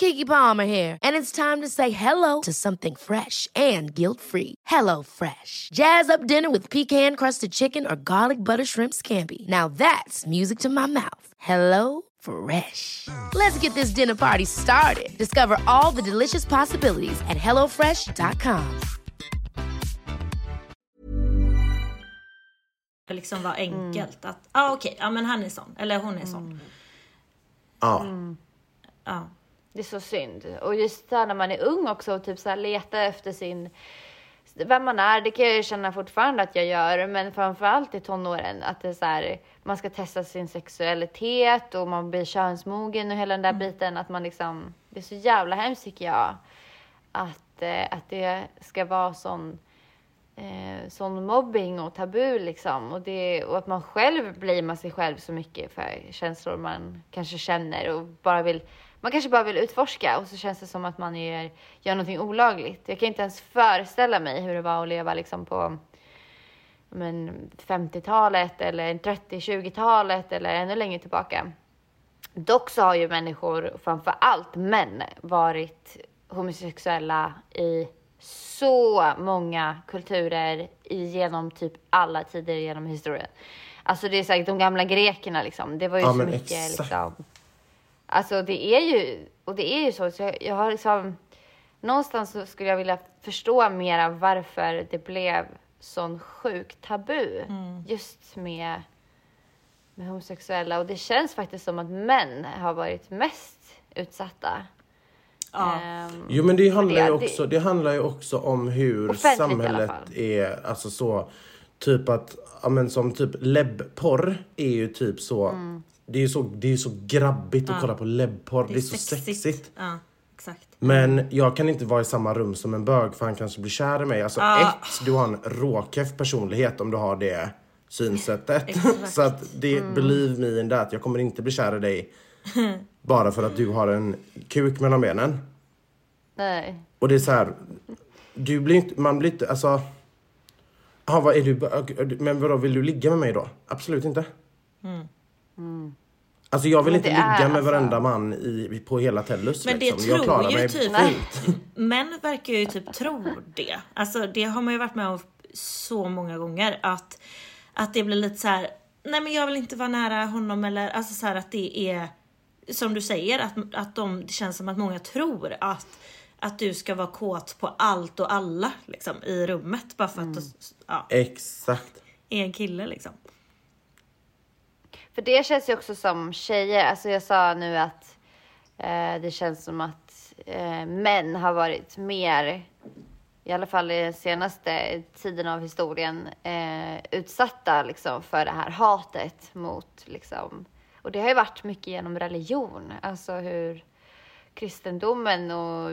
Kiki Palmer here, and it's time to say hello to something fresh and guilt-free. Hello Fresh. Jazz up dinner with pecan-crusted chicken or garlic butter shrimp scampi. Now that's music to my mouth. Hello Fresh. Let's get this dinner party started. Discover all the delicious possibilities at hellofresh.com. liksom vara enkelt. Att, ja ah, okej, ja men han är sån. Eller hon är sån. Ja. Ja. Det är så synd. Och just så här när man är ung också och typ så här efter sin vem man är, det kan jag ju känna fortfarande att jag gör, men framförallt i tonåren att det är så här, man ska testa sin sexualitet och man blir könsmogen och hela den där biten att man liksom, det är så jävla hemskt tycker jag att, eh, att det ska vara sån eh, sån mobbing och tabu liksom. Och, det, och att man själv blamear sig själv så mycket för känslor man kanske känner och bara vill, man kanske bara vill utforska och så känns det som att man gör, gör någonting olagligt. Jag kan inte ens föreställa mig hur det var att leva liksom på men, 50-talet eller 30-20-talet eller ännu längre tillbaka. Dock så har ju människor, framför allt män, varit homosexuella i så många kulturer genom typ alla tider genom historien. Alltså det är säkert de gamla grekerna liksom. Det var ju Ja, så mycket exakt. liksom. Alltså det är ju, och det är ju så, så jag, jag har liksom, någonstans så skulle jag vilja förstå mera varför det blev sån sjuk tabu just med, med homosexuella. Och det känns faktiskt som att män har varit mest utsatta. Ja. Ehm, Jo men det handlar ju det- också, det handlar ju också om hur samhället är, alltså så, typ att, ja men som typ lebbporr är ju typ så, Mm. Det är ju så, det är så grabbigt att kolla på lebbporr, det är, så sexigt. Ja, exakt. Men jag kan inte vara i samma rum som en bög för han kanske blir kär i mig. Alltså ett, du har en råkeff personlighet om du har det synsättet. Så att det, Mm. believe me in that, jag kommer inte bli kär i dig bara för att du har en kuk mellan benen. nej. Och det är så här, du blir inte, man blir inte, alltså. Ah, vad är du, men vadå, vill du ligga med mig då? Absolut inte. Alltså jag vill Men inte ligga med alltså- varenda man i, på hela Tellus Men det liksom. Jag tror klarar ju mig typ- fint. Män verkar ju typ tro det. Alltså det har man ju varit med om så många gånger. Att, att det blir lite så här. nej men jag vill inte vara nära honom eller alltså så här att det är som du säger att, att de, det känns som att många tror att, att du ska vara kåt på allt och alla liksom i rummet bara för att du ja, Exakt. är en kille liksom. För det känns ju också som tjejer, alltså jag sa nu att eh, det känns som att eh, män har varit mer, i alla fall i den senaste tiden av historien, eh, utsatta liksom för det här hatet mot liksom, och det har ju varit mycket genom religion, alltså hur kristendomen och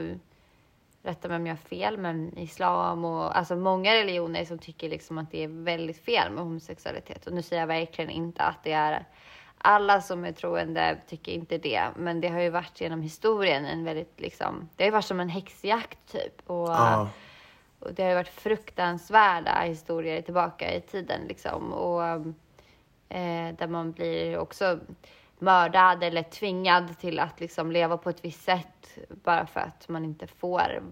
rätta mig om jag har fel, men islam och alltså många religioner som tycker liksom att det är väldigt fel med homosexualitet. Och nu säger jag verkligen inte att det är alla som är troende tycker inte det, men det har ju varit genom historien en väldigt liksom, det har ju varit som en häxjakt typ. Och, Ja. och det har ju varit fruktansvärda historier tillbaka i tiden liksom. Och eh, där man blir också mördad eller tvingad till att liksom leva på ett visst sätt bara för att man inte får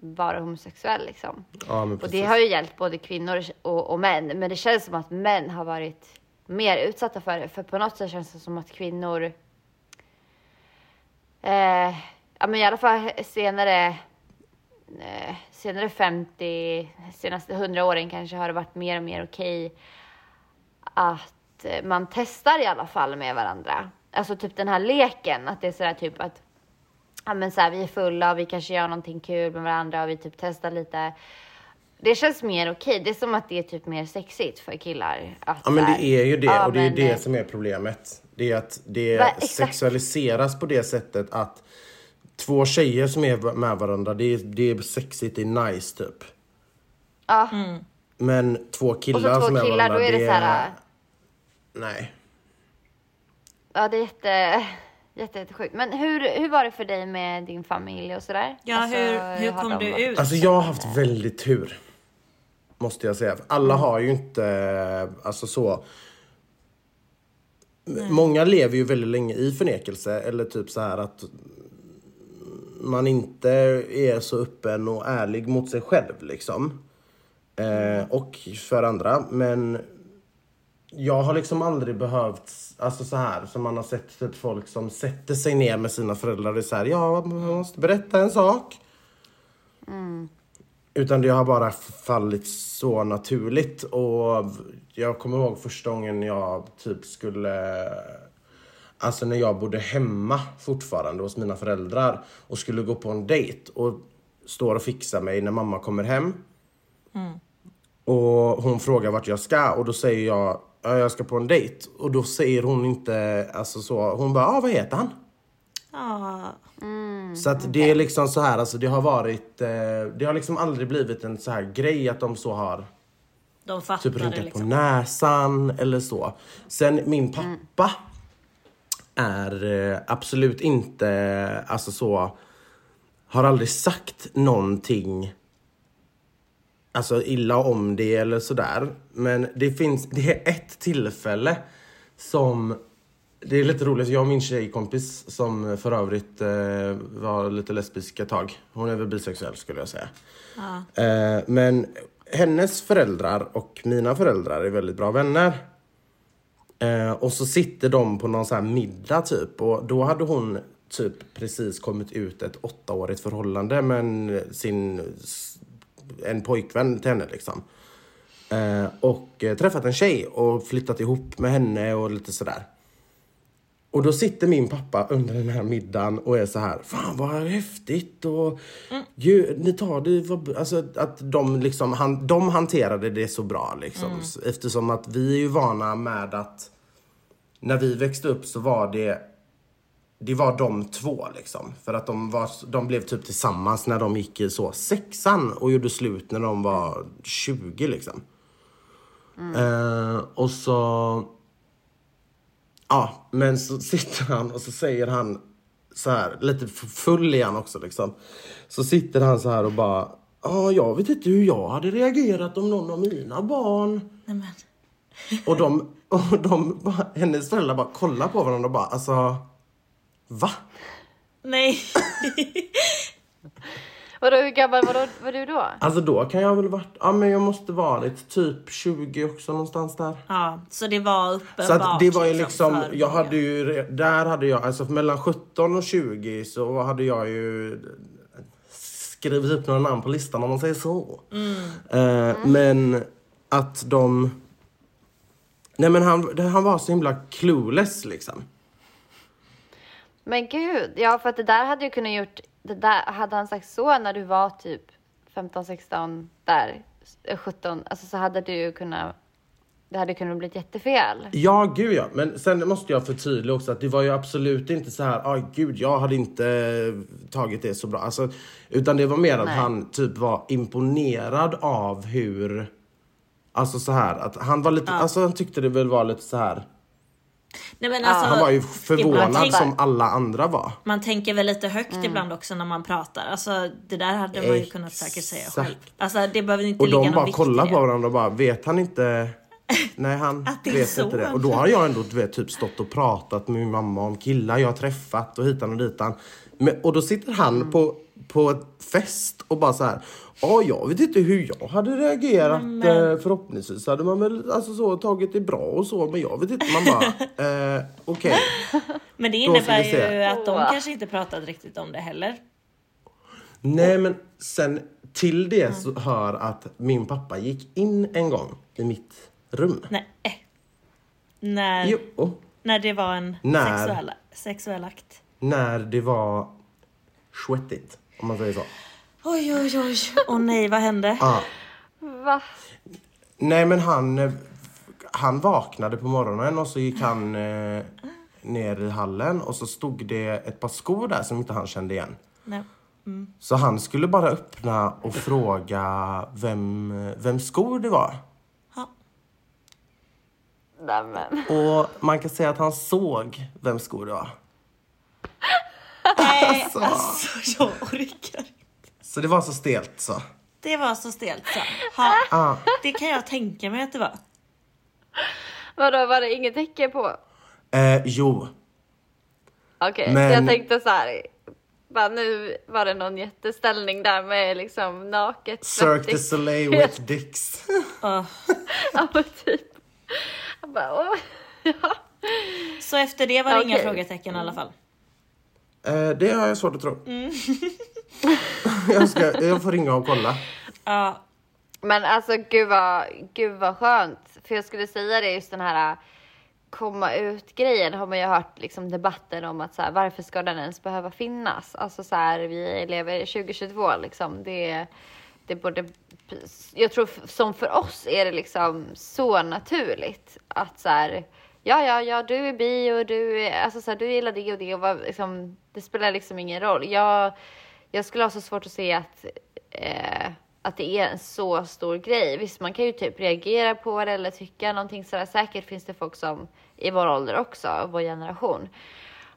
vara homosexuell liksom. Ja, Och det har ju gällt både kvinnor och, och män, men det känns som att män har varit mer utsatta för det. För på något sätt känns det som att kvinnor, eh, ja men i alla fall senare, eh, senare 50, senaste 100 åren kanske har det varit mer och mer okej att eh, man testar i alla fall med varandra. Alltså typ den här leken, att det är sådär typ att ja, men så här, vi är fulla och vi kanske gör någonting kul med varandra och vi typ testar lite. Det känns mer okej. Det är som att det är typ mer sexigt för killar. Att, Ja men det är ju det ja, och det är men, det eh, som är problemet. Det är att det Va, sexualiseras på det sättet att två tjejer som är med varandra, det är, det är sexigt, det är nice typ. Ja, Men två killar och så två som är med killar, varandra, då är det så här. Nej. Ja, det är jätte, jätte, jättesjukt. Men hur, hur var det för dig med din familj och sådär? Ja, Alltså, hur, hur kom du varit- ut? Alltså jag har haft väldigt tur. Måste jag säga. Alla har ju inte, alltså så. Många lever ju väldigt länge i förnekelse eller typ så här att man inte är så öppen och ärlig mot sig själv liksom. Eh, och för andra. Men jag har liksom aldrig behövt, alltså så här som man har sett typ folk som sätter sig ner med sina föräldrar och så här, ja, man måste berätta en sak. Utan det har bara fallit så naturligt och jag kommer ihåg första gången jag typ skulle Alltså när jag bodde hemma fortfarande hos mina föräldrar och skulle gå på en dejt och står och fixar mig när mamma kommer hem. Och hon frågar vart jag ska och då säger jag ja, jag ska på en dejt. Och då säger hon inte alltså så. Hon bara, ah, vad heter han? Ja, Så att det är liksom så här, alltså det har varit, eh, det har liksom aldrig blivit en så här grej att de så har de fattar typ rynkat på liksom. näsan eller så. Sen min pappa är eh, absolut inte, alltså så, har aldrig sagt någonting alltså illa om det eller sådär. Men det finns, det är ett tillfälle som det är lite roligt, jag och min tjejkompis som för övrigt eh, var lite lesbisk ett tag. Hon är väl bisexuell skulle jag säga. Eh, men hennes föräldrar och mina föräldrar är väldigt bra vänner. Eh, och så sitter de på någon sån här middag typ och då hade hon typ precis kommit ut ett åttaårigt förhållande med sin, en pojkvän till henne liksom. Eh, och eh, träffat en tjej och flyttat ihop med henne och lite sådär. Och då sitter min pappa under den här middagen och är så här, fan vad häftigt och gud, ni tar det, vad, alltså att de liksom, han, de hanterade det så bra liksom. Eftersom att vi är ju vana med att när vi växte upp så var det det var de två liksom. För att de, var, de blev typ tillsammans när de gick i så sexan och gjorde slut när de var 20 liksom. Eh, och så... Ja, men så sitter han och så säger han så här, lite full igen också liksom. Så sitter han så här och bara, ja jag vet inte hur jag hade reagerat om någon av mina barn Nej. Och de, och de bara, hennes föräldrar bara kollar på varandra och bara alltså, va? Nej. Vadå, hur gammal var du, var du då? Alltså då kan jag väl varit, ja men jag måste varit typ 20 också någonstans där. Ja, så det var uppenbart. Så att det var ju liksom, för jag hade ju, där hade jag, alltså mellan 17 och 20 så hade jag ju skrivit upp några namn på listan om man säger så. Eh, men att de, nej men han, han var så himla clueless liksom. Men gud, ja för att det där hade ju kunnat gjort, det där, hade han sagt så när du var typ 15, 16, där, eh, 17, alltså så hade du kunnat, det hade kunnat bli jättefel. Ja, gud ja. Men sen måste jag förtydliga också att det var ju absolut inte så här, ah, gud jag hade inte tagit det så bra. Alltså, utan det var mer att Nej. han typ var imponerad av hur, alltså så här att han var lite, alltså han tyckte det väl var lite så här. Nej, men alltså, Han var ju förvånad tänker- som alla andra var. Man tänker väl lite högt Mm. ibland också när man pratar. Alltså det där hade man ju kunnat säkert säga själv. Alltså det behöver inte Och ligga de någon bara vikt kollar i det. på varandra och bara, vet han inte? Nej han vet så. inte det. Och då har jag ändå vet, typ stått och pratat med min mamma om killar jag har träffat och hitan och ditan. Men, och då sitter han Mm. på, på ett fest och bara så här. Ja, jag vet inte hur jag hade reagerat. Eh, förhoppningsvis hade man väl alltså, så, tagit det bra och så. Men jag vet inte. Man bara, eh, okej. Men det innebär ju att de kanske inte pratat riktigt om det heller. Nej, men sen till det så hör att min pappa gick in en gång i mitt rum. Nej. När, Jo. när det var en När? sexuell, sexuell akt. när det var svettigt, om man säger så. Oj, oj, oj. Åh nej, vad hände? Ja. Va? Nej, men han, eh, han vaknade på morgonen och så gick han eh, ner i hallen och så stod det ett par skor där som inte han kände igen. Nej. Så han skulle bara öppna och fråga vem, vem skor det var. Ja. Nämen. Och man kan säga att han såg vem skor det var. Nej, Alltså. alltså jag orkar Så det var så stelt så. Det var så stelt så. Ha, Ah. det kan jag tänka mig att det var. Vadå, var det inget tecken på? Eh, jo, Okej, Men- jag tänkte så här. Bara nu var det någon jätteställning där med liksom naket, Cirque du. Soleil with dicks. Åh. Ja men typ. Jag bara, åh. Ja. Så efter det var det inga Okej. frågetecken i alla fall. Eh, det har jag svårt att tro. jag, ska, jag får ringa och kolla. Ja, Men alltså gud vad, gud vad skönt. För jag skulle säga det, just den här äh, komma ut grejen har man ju hört liksom debatten om att så här, varför ska den ens behöva finnas? Alltså så här, vi lever i 2022 liksom. Det, det borde, jag tror som för oss är det liksom så naturligt att så här, ja, ja, ja, du är bi och du, är- alltså så här, du gillar det och det och vad, liksom, det spelar liksom ingen roll. Jag, jag skulle ha så svårt att se att, eh, att det är en så stor grej. Visst, man kan ju typ reagera på det eller tycka någonting sådär. Säkert finns det folk som i vår ålder också, vår generation.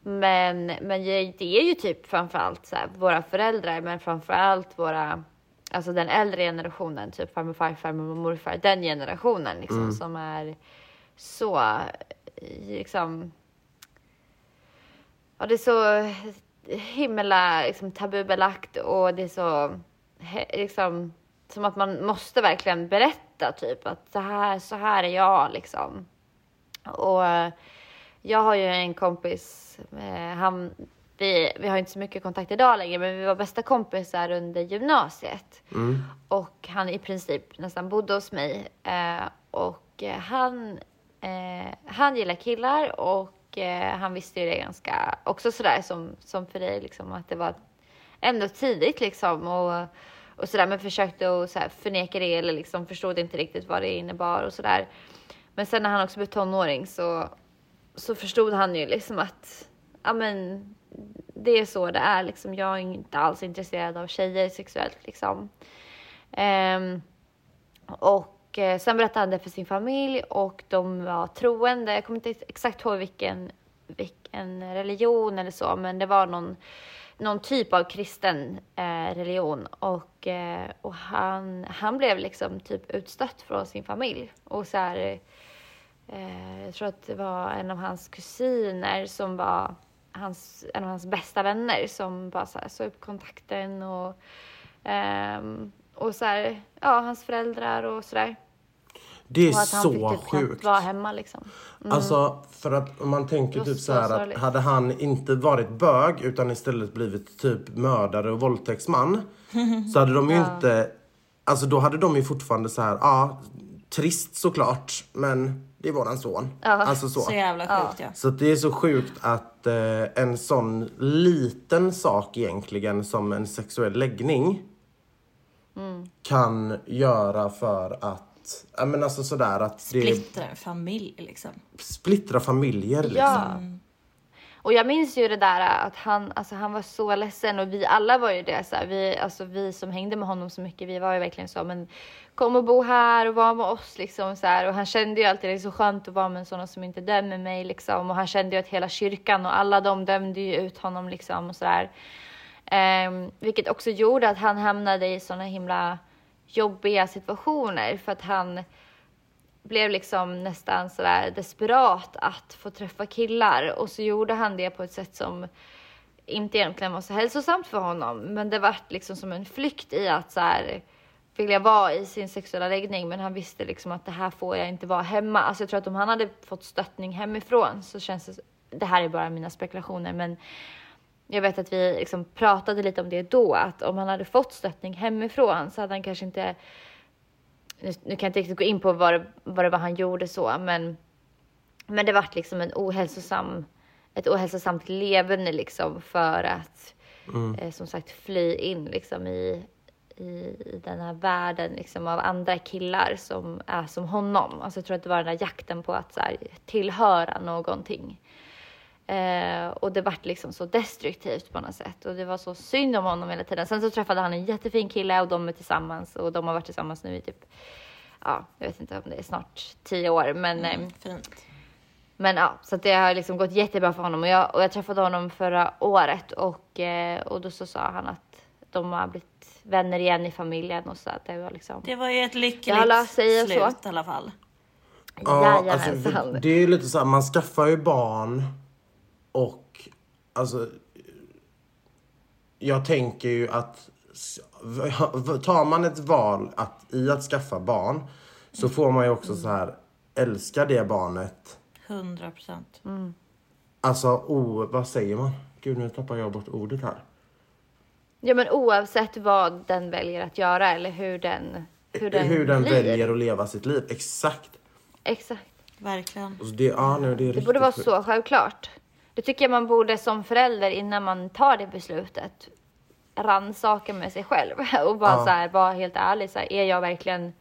Men, men det är ju typ framförallt så här, våra föräldrar, men framförallt våra, alltså den äldre generationen, typ farmor, farfar, mormor, morfar, den generationen liksom som är så, liksom, ja det är så himla liksom, tabubelagt och det är så liksom som att man måste verkligen berätta typ att så här, så här är jag liksom. Och jag har ju en kompis, eh, han, vi, vi har inte så mycket kontakt idag längre, men vi var bästa kompisar under gymnasiet. Och han i princip nästan bodde hos mig. Eh, och han, eh, han gillar killar och eh, han visste ju det ganska, också sådär som, som för dig, liksom, att det var ändå tidigt liksom. Och, och sådär, men försökte att såhär, förneka det eller liksom förstod inte riktigt vad det innebar och sådär. Men sen när han också blev tonåring så, så förstod han ju liksom att ja, men, det är så det är. Liksom. Jag är inte alls intresserad av tjejer sexuellt. Liksom. Ehm, och eh, sen berättade han det för sin familj och de var troende. Jag kommer inte exakt ihåg vilken, vilken religion eller så, men det var någon, någon typ av kristen eh, religion. Och, eh, och han, han blev liksom typ utstött från sin familj. Och så här, eh, jag tror att det var en av hans kusiner som var hans, en av hans bästa vänner som bara så här, sa upp kontakten och, ehm, och så här, ja, hans föräldrar och sådär. Det är Och att han så fick typ sjukt. vara hemma liksom. Alltså för att om man tänker var typ så så här att hade han inte varit bög utan istället blivit typ mördare och våldtäktsman så hade de ju inte, alltså då hade de ju fortfarande så här, ja trist såklart men det är våran son. Alltså så. Så jävla sjukt ja. Så att det är så sjukt att eh, en sån liten sak egentligen som en sexuell läggning kan göra för att, ja men alltså sådär att det Splittra en familj liksom. splittra familjer liksom. Ja. Och jag minns ju det där att han, alltså han var så ledsen och vi alla var ju det. Så här, vi, alltså vi som hängde med honom så mycket, vi var ju verkligen så, men kom och bo här och var med oss liksom så här. Och han kände ju alltid det är så skönt att vara med sådana som inte dömer mig liksom. Och han kände ju att hela kyrkan och alla de dömde ju ut honom liksom och så där. Ehm, vilket också gjorde att han hamnade i sådana himla jobbiga situationer för att han blev liksom nästan sådär desperat att få träffa killar och så gjorde han det på ett sätt som inte egentligen var så hälsosamt för honom. Men det vart liksom som en flykt i att så här, vilja vara i sin sexuella läggning. Men han visste liksom att det här får jag inte vara hemma. Alltså jag tror att om han hade fått stöttning hemifrån så känns det, det här är bara mina spekulationer, men jag vet att vi liksom pratade lite om det då, att om han hade fått stöttning hemifrån så hade han kanske inte nu, nu kan jag inte riktigt gå in på vad det, vad det var han gjorde så, men, men det vart liksom en ohälsosam, ett ohälsosamt leverne liksom för att eh, som sagt fly in liksom i, i, i den här världen liksom av andra killar som är som honom. Alltså jag tror att det var den där jakten på att så här, tillhöra någonting. Eh, och det vart liksom så destruktivt på något sätt och det var så synd om honom hela tiden. Sen så träffade han en jättefin kille och de är tillsammans och de har varit tillsammans nu i typ, ja, jag vet inte om det är snart tio år, men eh, Fint. men ja, så att det har liksom gått jättebra för honom och jag, och jag träffade honom förra året och, eh, och då så sa han att de har blivit vänner igen i familjen och så att det var liksom. Det var ju ett lyckligt och så. slut i alla fall. Ja, alltså, det, det är ju lite så här, man skaffar ju barn och alltså jag tänker ju att tar man ett val att, i att skaffa barn så får man ju också så här älska det barnet. 100 procent. Alltså, oh, vad säger man? Gud, nu tappar jag bort ordet här. Ja, men oavsett vad den väljer att göra eller hur den, hur den, Hur den väljer att leva sitt liv. Exakt. Exakt. Verkligen. Alltså, det, ja, nu, det, är Det borde vara sjukt. så självklart. Det tycker jag man borde som förälder innan man tar det beslutet rannsaka med sig själv och bara Ja. så här, vara helt ärlig. Så här, är jag verkligen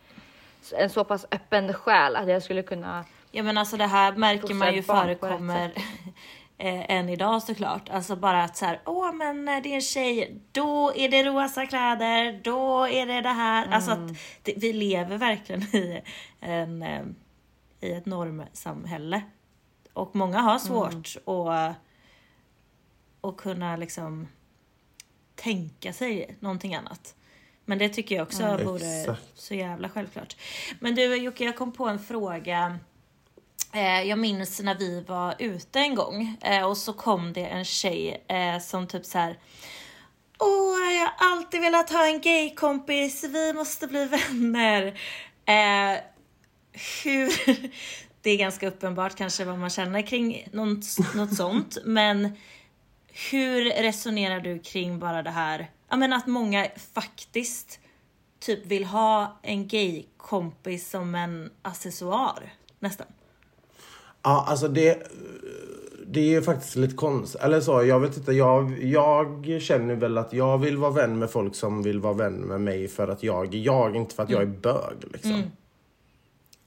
en så pass öppen själ att jag skulle kunna Ja men alltså det här märker man ju förekommer eh, än idag såklart. Alltså bara att så här, åh men när det är en tjej, då är det rosa kläder, då är det det här. Alltså att det, vi lever verkligen i, en, eh, i ett normsamhälle. Och många har svårt att, att kunna liksom tänka sig någonting annat. Men det tycker jag också vore Exakt. så jävla självklart. Men du Jocke, jag kom på en fråga. Eh, jag minns när vi var ute en gång eh, och så kom det en tjej eh, som typ så här. Åh, jag har alltid velat ha en gaykompis, vi måste bli vänner. Eh, hur... Det är ganska uppenbart kanske vad man känner kring något, något sånt, men hur resonerar du kring bara det här, ja men att många faktiskt typ vill ha en gaykompis som en accessoar nästan? Ja, alltså det, det är ju faktiskt lite konstigt. Eller så, jag vet inte. Jag, jag känner väl att jag vill vara vän med folk som vill vara vän med mig för att jag är jag, inte för att jag är bög. Liksom.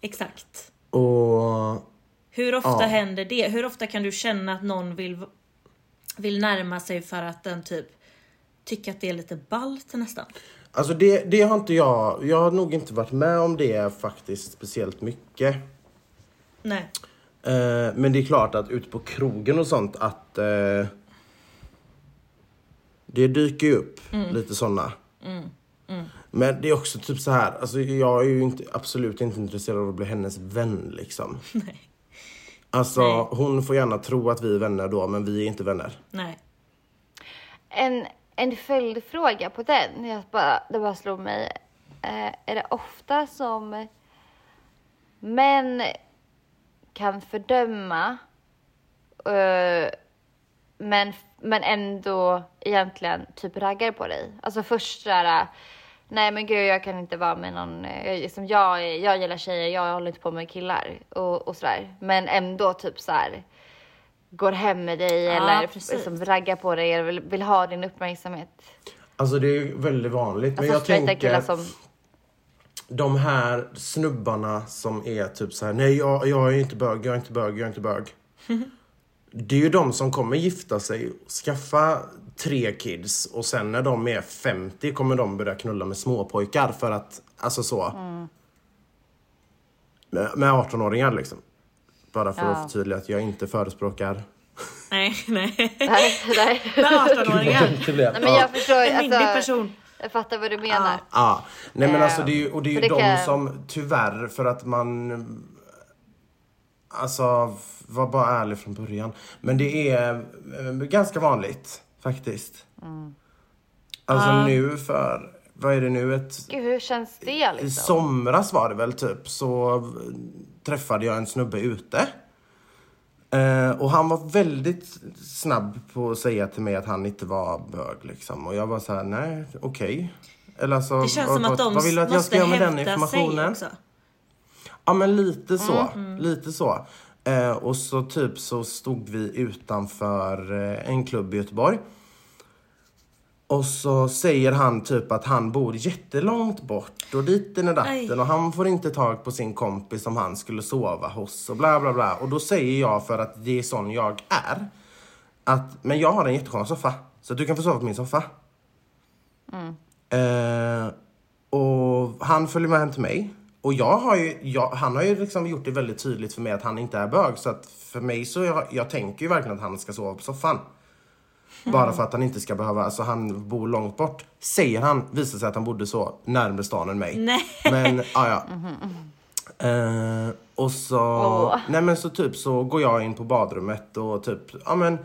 Exakt. Och Hur ofta Ja. händer det? Hur ofta kan du känna att någon vill, vill närma sig för att den typ tycker att det är lite ballt nästan? alltså det, det har inte jag, jag har nog inte varit med om det faktiskt speciellt mycket. Nej. Eh, men det är klart att ute på krogen och sånt att eh, det dyker ju upp lite sådana. Men det är också typ så här, alltså jag är ju inte, absolut inte intresserad av att bli hennes vän liksom. Alltså Nej. hon får gärna tro att vi är vänner då, men vi är inte vänner. Nej. En, en följdfråga på den. Jag bara, det bara slog mig. Eh, är det ofta som män kan fördöma eh, men, men ändå egentligen typ raggar på dig? Alltså först sådär, nej men gud jag kan inte vara med någon, eh, jag, liksom, jag, är- jag gillar tjejer, jag håller inte på med killar och, och sådär. Men ändå typ så här går hem med dig Ja, eller precis. liksom raggar på dig eller vill, vill ha din uppmärksamhet. Alltså det är ju väldigt vanligt. Men Alltså jag straighta tänker, som... de här snubbarna som är typ så här: nej jag, jag är inte bög, jag är inte bög, jag är inte bög. Det är ju de som kommer gifta sig, skaffa tre kids och sen när de är 50 kommer de börja knulla med småpojkar för att, alltså så. Mm. Med, med 18-åringar liksom. Bara för Ja. att förtydliga att jag inte förespråkar... Nej, nej. Nej, nej. Med 18-åringar. Det blev- nej men ja. jag förstår, En myndig alltså, person. jag fattar vad du menar. Ja, nej men alltså det är ju, och det är ju det de kan- som tyvärr för att man Alltså, var bara ärlig från början. Men det är eh, ganska vanligt faktiskt. Alltså Ja. nu för, vad är det nu, ett Gud, hur känns det i liksom? somras var det väl typ så träffade jag en snubbe ute. Eh, och han var väldigt snabb på att säga till mig att han inte var bög liksom. Och jag var så här: nej okej. Eller alltså, Det känns vad, som att de vad vill du att jag måste ska göra med den hävda sig informationen? också. Ja men lite så. Mm, Lite så. Eh, och så typ så stod vi utanför eh, en klubb i Göteborg. Och så säger han typ att han bor jättelångt bort och ditten och datten Aj. och han får inte tag på sin kompis som han skulle sova hos och bla bla bla. Och då säger jag för att det är sån jag är. Att, men jag har en jätteskön soffa. Så du kan få sova på min soffa. Eh, och han följer med hem till mig. Och jag har ju, jag, han har ju liksom gjort det väldigt tydligt för mig att han inte är bög. Så att för mig så, jag, jag tänker ju verkligen att han ska sova på soffan. Bara för att han inte ska behöva, alltså han bor långt bort. Säger han, visar sig att han bodde så närmare stan än mig. Nej. Men, ja ja. Eh, och så, Åh. nej men så typ så går jag in på badrummet och typ, ja men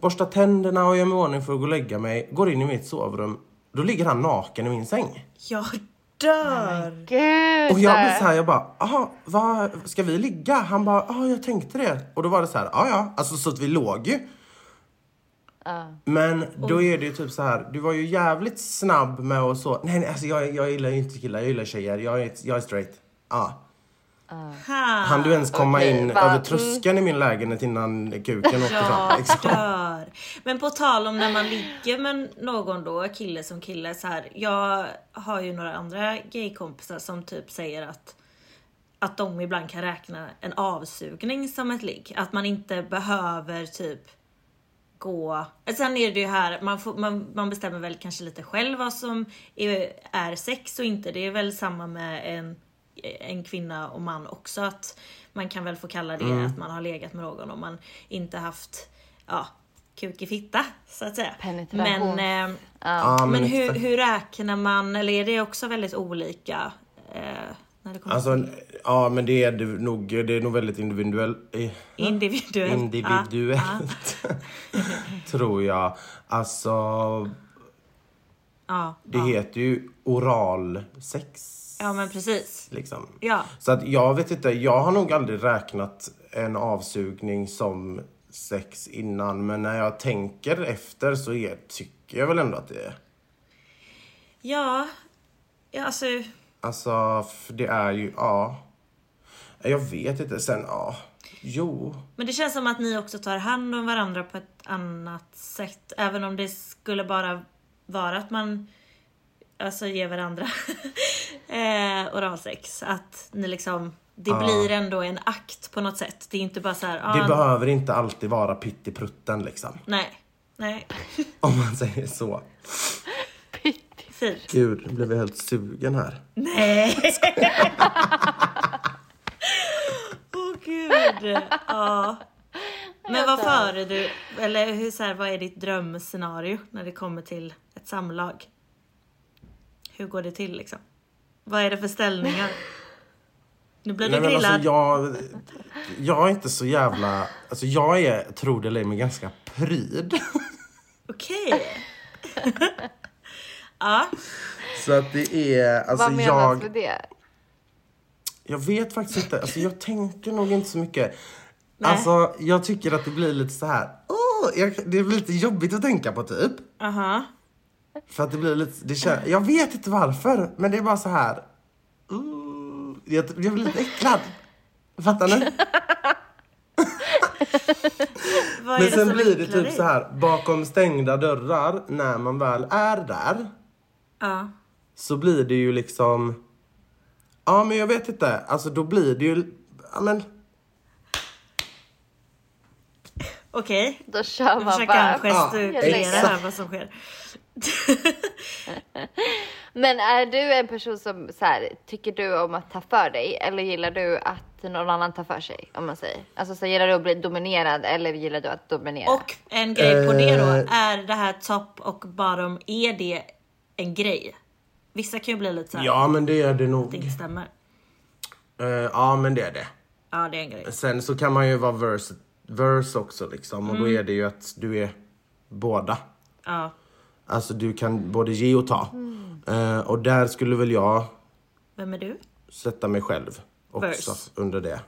borstar tänderna och gör mig i ordning för att gå och lägga mig. Går in i mitt sovrum. Då ligger han naken i min säng. Jag dör. Gud! Och jag blir så här, jag bara, aha, vad, ska vi ligga? Han bara, ja jag tänkte det. Och då var det så här, ja ja, alltså så att vi låg ju. Men då är det ju typ så här, du var ju jävligt snabb med att så, nej nej alltså jag, jag gillar ju inte killar, jag gillar tjejer, jag är, jag är straight. Ja. Ha. Han du ens komma Okej, in va? över tröskeln i min lägenhet innan kuken åkte fram? Liksom. dör. Men på tal om när man ligger med någon då, kille som kille så här. Jag har ju några andra gaykompisar som typ säger att att de ibland kan räkna en avsugning som ett ligg. Att man inte behöver typ gå... Sen är det ju här, man, får, man, man bestämmer väl kanske lite själv vad som är, är sex och inte. Det är väl samma med en, en kvinna och man också. Att man kan väl få kalla det att man har legat med någon om man inte haft ja, kuk i fitta så att säga. Men, eh, Ja, men men hur, hur räknar man, eller är det också väldigt olika? Eh, när det kommer Alltså, ja men det är det nog, det är nog väldigt individuellt. eh, individuellt? Individuellt. Tror jag. Alltså, Ja, det ja. heter ju oralsex. Ja men precis. Liksom. Ja. Så att jag vet inte, jag har nog aldrig räknat en avsugning som sex innan. Men när jag tänker efter så är, tycker jag väl ändå att det är. Ja, ja alltså Alltså, det är ju, ja. Jag vet inte. Sen, ja. Jo. Men det känns som att ni också tar hand om varandra på ett annat sätt. Även om det skulle bara vara att man alltså ger varandra eh, oralsex. Att ni liksom, det Ja. blir ändå en akt på något sätt. Det är inte bara så här, Det ah, behöver inte alltid vara pittiprutten liksom. nej, nej, Om man säger så. fint. Gud, nu blev jag helt sugen här. Nej! Åh gud. Ja. Men vad föredrar du, eller hur, så här, vad är ditt drömscenario när det kommer till ett samlag? Hur går det till liksom? Vad är det för ställningar? Nu blir du Nej, men grillad. alltså, jag, jag är inte så jävla... Alltså jag är, tror det eller ej, men ganska pryd. Okej. ja, Så att det är... Alltså Vad menas jag... med det? Jag vet faktiskt inte. Alltså jag tänker nog inte så mycket. Nej. Alltså jag tycker att det blir lite så här. Åh, jag, det blir lite jobbigt att tänka på typ. aha. För att det blir lite, det kän, jag vet inte varför, men det är bara så här. Uh, jag, jag blir lite äcklad. Fattar ni? Men sen som blir det typ så här bakom stängda dörrar när man väl är där. Ja. Så blir det ju liksom. Ja, men jag vet inte. Alltså då blir det ju. Ja, men. Okej. Då kör Jag man försöker bara. gestikulera exakt. här vad som sker. Men är du en person som så här, tycker du om att ta för dig eller gillar du att någon annan tar för sig? Om man säger. Alltså så gillar du att bli dominerad eller gillar du att dominera? Och en grej på det då, Eh. är det här top och bottom, är det en grej? Vissa kan ju bli lite såhär, Ja, men det är det det nog. inte stämmer. Eh, ja, men det är det. Ja, det är en grej. Sen så kan man ju vara verse, verse också liksom. Och Mm. då är det ju att du är båda. Ja. Alltså du kan både ge och ta. Eh, och där skulle väl jag Vem är du? sätta mig själv också Verse. under det.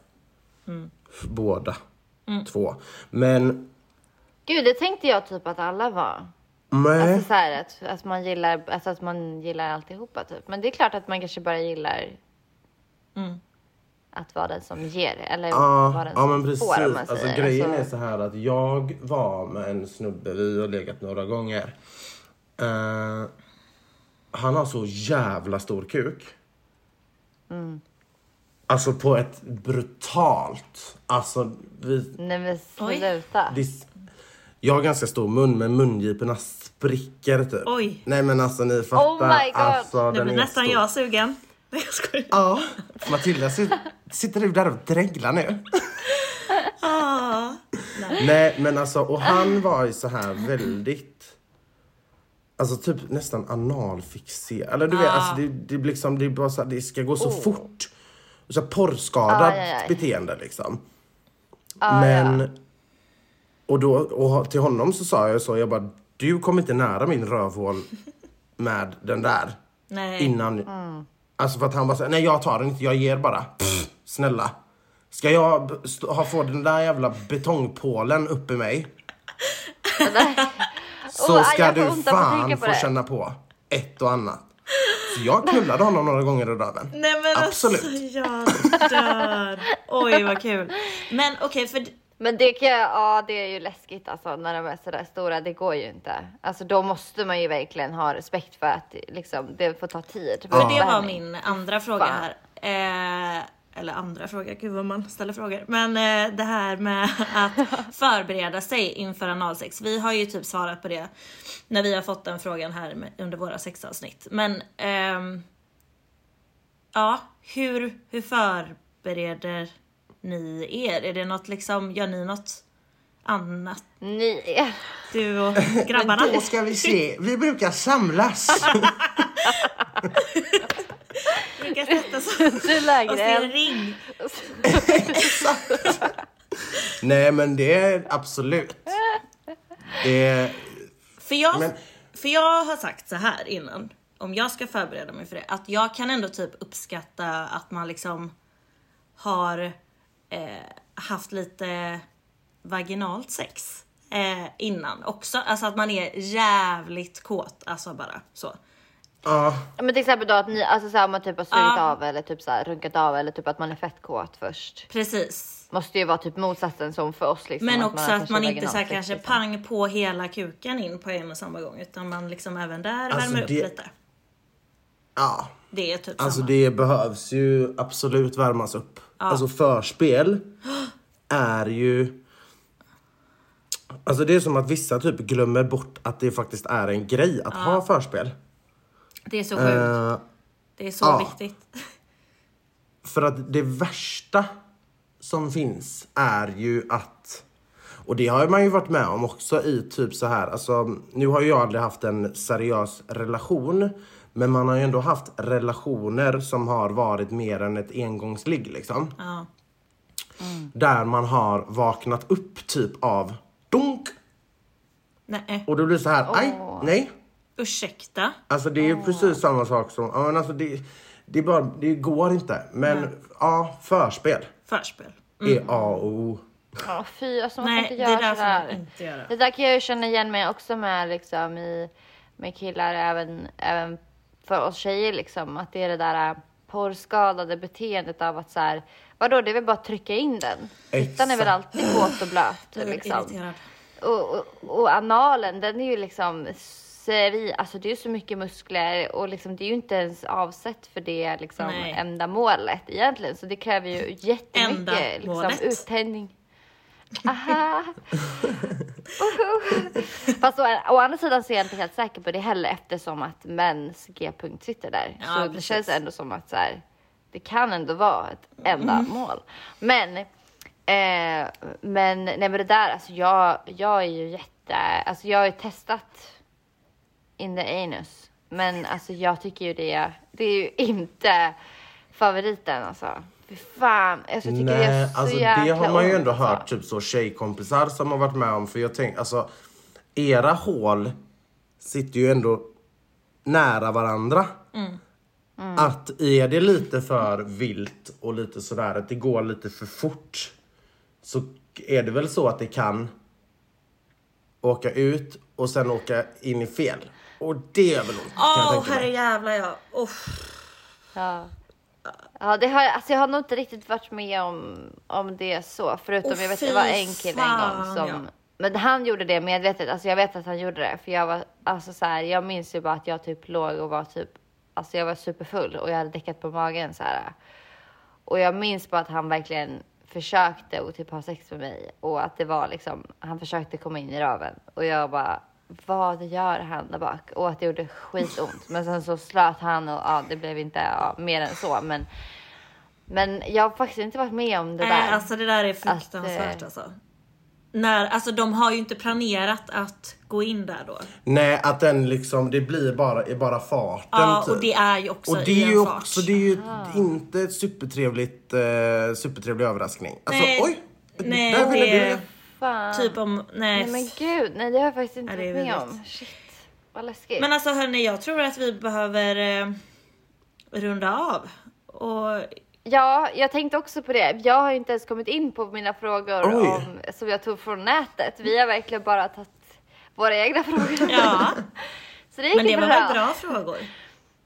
Båda. Två. Men Gud, det tänkte jag typ att alla var. nej. Alltså så här att, att man gillar, alltså att man gillar alltihopa typ. Men det är klart att man kanske bara gillar att vara den som ger eller vara Ja, den ja som men precis. får om man Alltså, säger. grejen Alltså, är så här att jag var med en snubbe, vi har legat några gånger. Eh, han har så jävla stor kuk. Mm. Alltså på ett brutalt, alltså vi, Nej men sluta. det, jag har ganska stor mun men mungiporna spricker typ. Oj. Nej men alltså ni fattar. Oh my God. Alltså, Nu den blir är nästan stor. jag sugen. Nej jag skojar. Ja, Matilda sit- sitter du där och dreglar nu? Ah. Nej men alltså, och han var ju så här väldigt Alltså typ nästan analfixerad. Eller du vet, alltså det, det blir liksom, det är bara så här, det ska gå så fort. Så här porrskadat Aj, aj, aj. beteende liksom. Ah, men, ja. och då, och till honom så sa jag så, jag bara, du kommer inte nära min rövhål med den där. Nej. Innan, alltså för att han bara säger nej jag tar den inte, jag ger bara. Pff, snälla. Ska jag b- stå- ha, få den där jävla betongpålen upp i mig? så Åh, ska du fan på få känna på ett och annat. Så jag knullade honom några gånger i röven. Nej men Absolut. alltså jag dör. Oj vad kul. Men okej för Men det kan jag, ja det är ju läskigt alltså när de är sådär stora. Det går ju inte. Alltså då måste man ju verkligen ha respekt för att liksom, det får ta tid. För det var min andra fråga Fan. här. Eh, eller andra fråga, gud vad man ställer frågor. Men eh, det här med att förbereda sig inför analsex. Vi har ju typ svarat på det när vi har fått den frågan här med, under våra sexavsnitt. Men ehm, ja, hur, hur förbereder ni er? Är det något liksom, gör ni något annat? Ni. Du och grabbarna? Då ska vi se, vi brukar samlas. brukar sätta så Du och se en ring. nej men det är absolut. Det är, För jag, Men- för jag har sagt så här innan, om jag ska förbereda mig för det, att jag kan ändå typ uppskatta att man liksom har eh, haft lite vaginalt sex eh, innan också. Alltså att man är jävligt kåt, alltså bara så. Ja. Men till exempel då att ni, alltså såhär man typ har sugit Ja. av eller typ såhär runkat av eller typ att man är fett kåt först. Precis. Måste ju vara typ motsatsen som för oss liksom. Men att också att kanske man inte så här kanske liksom. pang på hela kuken in på en och samma gång utan man liksom även där Alltså, värmer upp det- lite. ja. Det är typ Alltså samma. det behövs ju absolut värmas upp. Alltså förspel är ju... Alltså det är som att vissa typ glömmer bort att det faktiskt är en grej att ha förspel. Det är så sjukt. Eh, det är så ja. viktigt. för att det värsta som finns är ju att och det har man ju varit med om också i typ så här, alltså nu har ju jag aldrig haft en seriös relation Men man har ju ändå haft relationer som har varit mer än ett engångsligg liksom. Ja. Där man har vaknat upp typ av dunk. Nej, Och då blir det så här, aj, nej. Ursäkta. Alltså det är ju precis samma sak som, ja men alltså det, det, bara, det går inte. Men ja, förspel Förspel. är A och O. Ja, fy, alltså man Nej, kan det inte göra där får man sådär. inte göra. Det där kan jag ju känna igen mig också med liksom i, med killar, även, även för oss tjejer liksom. Att det är det där äh, porrskadade beteendet av att så här, vadå det är väl bara att trycka in den. Fittan är väl alltid våt och blöt liksom. Och, och, och analen, den är ju liksom seri, alltså det är så mycket muskler och liksom det är ju inte ens avsett för det liksom Nej. ändamålet egentligen. Så det kräver ju jättemycket liksom, uttändning. Aha. Fast å, å andra sidan så är jag inte helt säker på det heller eftersom att mäns g-punkt sitter där. Ja, så det precis. känns ändå som att så här, det kan ändå vara ett enda mål. Men, eh, men, nej men det där, alltså jag, jag är ju jätte, alltså jag har ju testat in the anus. Men alltså jag tycker ju det, det är ju inte favoriten alltså. Fy fan, alltså, jag tycker det är så alltså jäkla det har man ju ont, ändå alltså. hört typ så tjejkompisar som har varit med om. För jag tänker alltså, era hål sitter ju ändå nära varandra. Mm. Att är det lite för vilt och lite sådär att det går lite för fort. Så är det väl så att det kan åka ut och sen åka in i fel. Och det är väl ont Åh mig. herrejävlar ja. Oh. Ja. Ja, det har, alltså jag har nog inte riktigt varit med om, om det så. Förutom Åh, jag vet fy det var en kille en gång som... ja. Men han gjorde det medvetet. Alltså jag vet att han gjorde det. För jag var, alltså så här, jag minns ju bara att jag typ låg och var typ, alltså jag var superfull och jag hade däckat på magen så här. Och jag minns bara att han verkligen försökte och typ ha sex med mig och att det var liksom, han försökte komma in i röven och jag bara, vad gör han där bak? Och att det gjorde skitont. Men sen så slöt han och ja, det blev inte ja, mer än så. Men, men jag har faktiskt inte varit med om det där. Nej, alltså det där är Att, fruktansvärt eh, alltså. När, alltså de har ju inte planerat att gå in där då. Nej, att den liksom, det blir bara i bara farten. Ja, typ. och det är ju också Och det i är en ju fart. också, det är ju inte ett supertrevligt, eh, supertrevlig överraskning. Alltså Nej, oj! nej, där ville det- du. Fan. Typ om, nej. Nej men gud, nej det har jag faktiskt inte varit med om. Shit, vad läskigt. Men alltså hörni, jag tror att vi behöver eh, runda av. Och Ja, jag tänkte också på det. Jag har inte ens kommit in på mina frågor Oj. om, som jag tog från nätet. Vi har verkligen bara tagit våra egna frågor. ja, Så det gick men det ju var bra. väl bra frågor?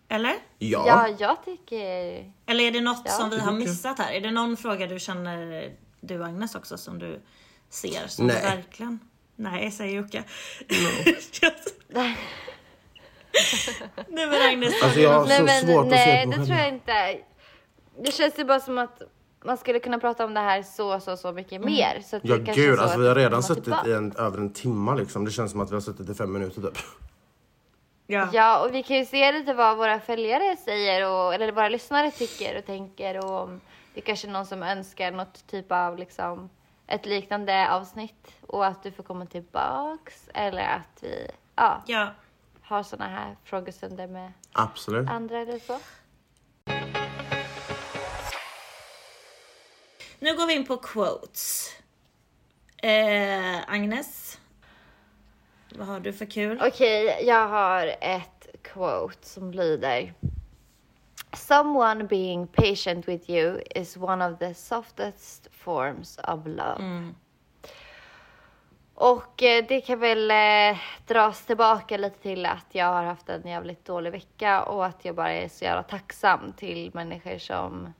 Eller? Ja. Ja, jag tycker... Eller är det något Ja, som vi har missat här? Är det någon fråga du känner, du Agnes också, som du ser som Nej. verkligen... Nej, säger Jocke. Nej men Agnes, Alltså jag har Nej, så men, svårt nej, att se på det tror jag inte. Det känns ju bara som att man skulle kunna prata om det här så, så, så mycket mer. Så att Mm. Ja gud, så alltså att vi har redan suttit tillbaka. i en, över en timma liksom. Det känns som att vi har suttit i fem minuter typ. ja. Ja, och vi kan ju se lite vad våra följare säger och, eller våra lyssnare tycker och tänker och om det kanske är någon som önskar något typ av liksom ett liknande avsnitt och att du får komma tillbaks eller att vi ja, ja. har såna här frågestunder med Absolut. andra eller så. Nu går vi in på quotes. Eh, Agnes, vad har du för kul? Okej, jag har ett quote som lyder Someone being patient with you is one of the softest forms of love. Och eh, det kan väl eh, dras tillbaka lite till att jag har haft en jävligt dålig vecka och att jag bara är så jävla tacksam till människor som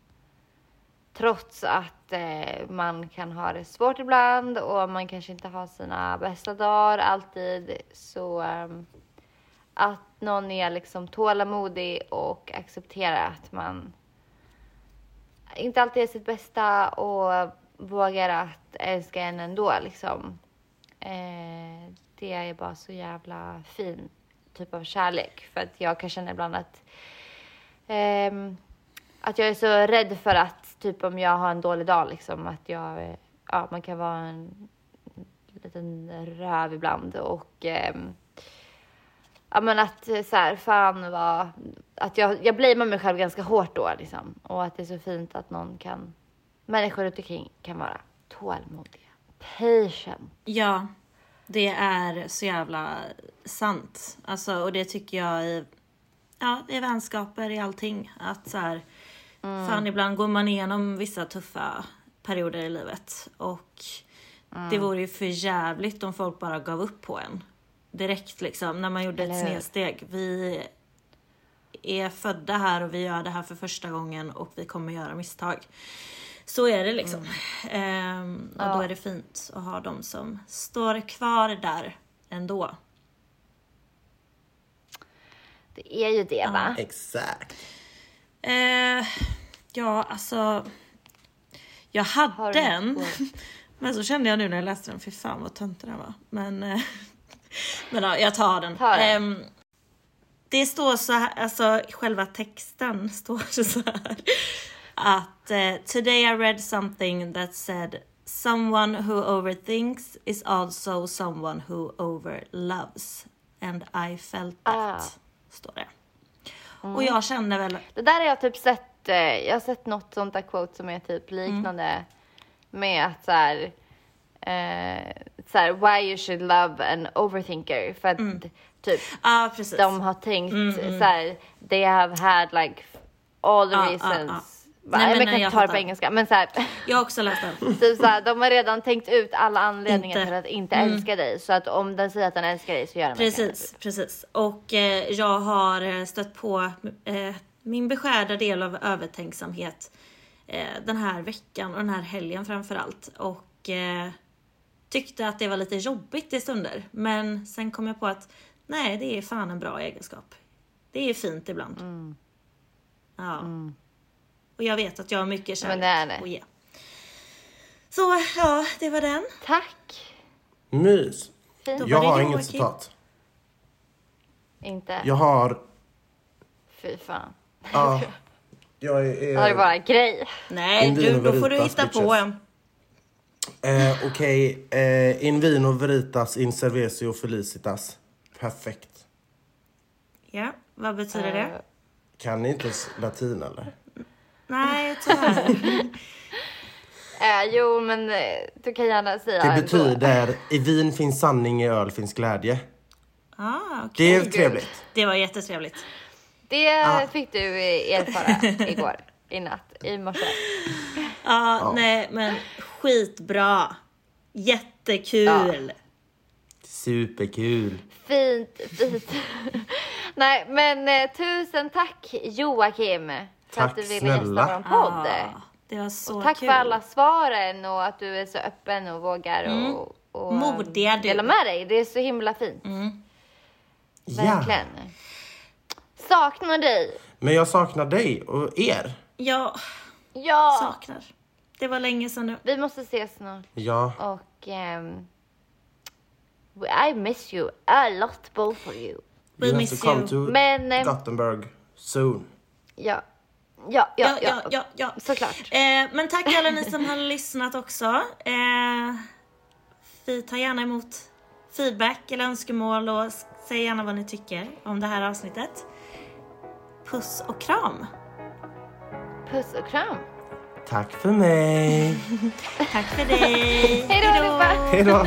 trots att eh, man kan ha det svårt ibland och man kanske inte har sina bästa dagar alltid så ehm, att någon är liksom tålamodig och accepterar att man inte alltid är sitt bästa och vågar att älska en ändå liksom. Eh, det är bara så jävla fin typ av kärlek för att jag kan känna ibland att eh, att jag är så rädd för att typ om jag har en dålig dag liksom att jag, ja man kan vara en liten röv ibland och eh, ja men att eh, så här, fan vad, att jag, jag blamear mig själv ganska hårt då liksom. Och att det är så fint att någon kan, människor runt omkring kan vara tålmodiga. Patient. Ja, det är så jävla sant. Alltså, och det tycker jag i, ja, i vänskaper, i allting. Att så här, fan ibland går man igenom vissa tuffa perioder i livet. Och det vore ju för jävligt om folk bara gav upp på en. Direkt liksom, när man gjorde ett Eller hur? snedsteg. Vi är födda här och vi gör det här för första gången och vi kommer göra misstag. Så är det liksom. Ehm, och då är det fint att ha dem som står kvar där ändå. Det är ju det va? Exakt. Eh, ja, alltså. Jag hade en. Men så kände jag nu när jag läste den, fy fan vad töntig den var. Men, eh, men ja, jag tar den. Ta den. Ehm, det står så här, alltså själva texten står så här. Att eh, today I read something that said someone who overthinks is also someone who overloves. And I felt that. Ah. Står det. Och jag känner väl, Det där har jag typ sett, eh, jag har sett något sånt där quote som är typ liknande med att så här, eh, så här, why you should love an overthinker. För att typ ja precis. de har tänkt så här, they have had like all the Ja, ja, reasons. ja. Va, Nej, men jag kan inte ta det på engelska, men så här, Jag har också läst den. typ så här, de har redan tänkt ut alla anledningar Inte. till att inte älska dig. Så att om den säger att den älskar dig så gör den Precis, precis. Och eh, jag har eh, stött på eh, min beskärda del av övertänksamhet eh, den här veckan och den här helgen framför allt. Och eh, tyckte att det var lite jobbigt i stunder. Men sen kom jag på att nej, det är fan en bra egenskap. Det är fint ibland. Ja. Och jag vet att jag har mycket Men kärlek det är det. att ge. Så ja, det var den. Tack. Mys. Fint. Jag har inget citat. Inte? Jag har... Fy fan. Ja. Jag är... Det är bara grej. Nej, du, då får du hitta på bitches. en. Eh, Okej, eh, in vino veritas in cervesio felicitas. Perfekt. Ja, vad betyder Eh, det? Kan ni inte latin eller? Nej, tyvärr. Eh, jo, men eh, du kan gärna säga Det ändå. betyder i vin finns sanning, i öl finns glädje. ah, Det okej. är trevligt. Det var jättetrevligt. Det fick du eh, erfara igår, i natt, i morse. Ja, nej, men skitbra. Jättekul. Superkul. Fint, fint. Nej, men eh, tusen tack Joakim för Tack att du ville snälla. gästa vår podd. Ah, det var så Tack kul. för alla svaren och att du är så öppen och vågar och, och Mm. Modiga du. dela med dig. Det är så himla fint. Ja. Verkligen. Saknar dig. Men jag saknar dig och er. Jag Ja. saknar. Det var länge sedan nu. Vi måste ses snart. Ja. Och ehm, I miss you a lot both of you. We you have miss to come you. to Men eh, Gothenburg soon. ja. Ja, ja, Ja, ja, ja, ja. Såklart. Eh, men tack alla ni som har lyssnat också. Eh, vi tar gärna emot feedback eller önskemål och säg gärna vad ni tycker om det här avsnittet. Puss och kram! Puss och kram. Tack för mig. Tack för dig! Hej då allihopa. Hej då.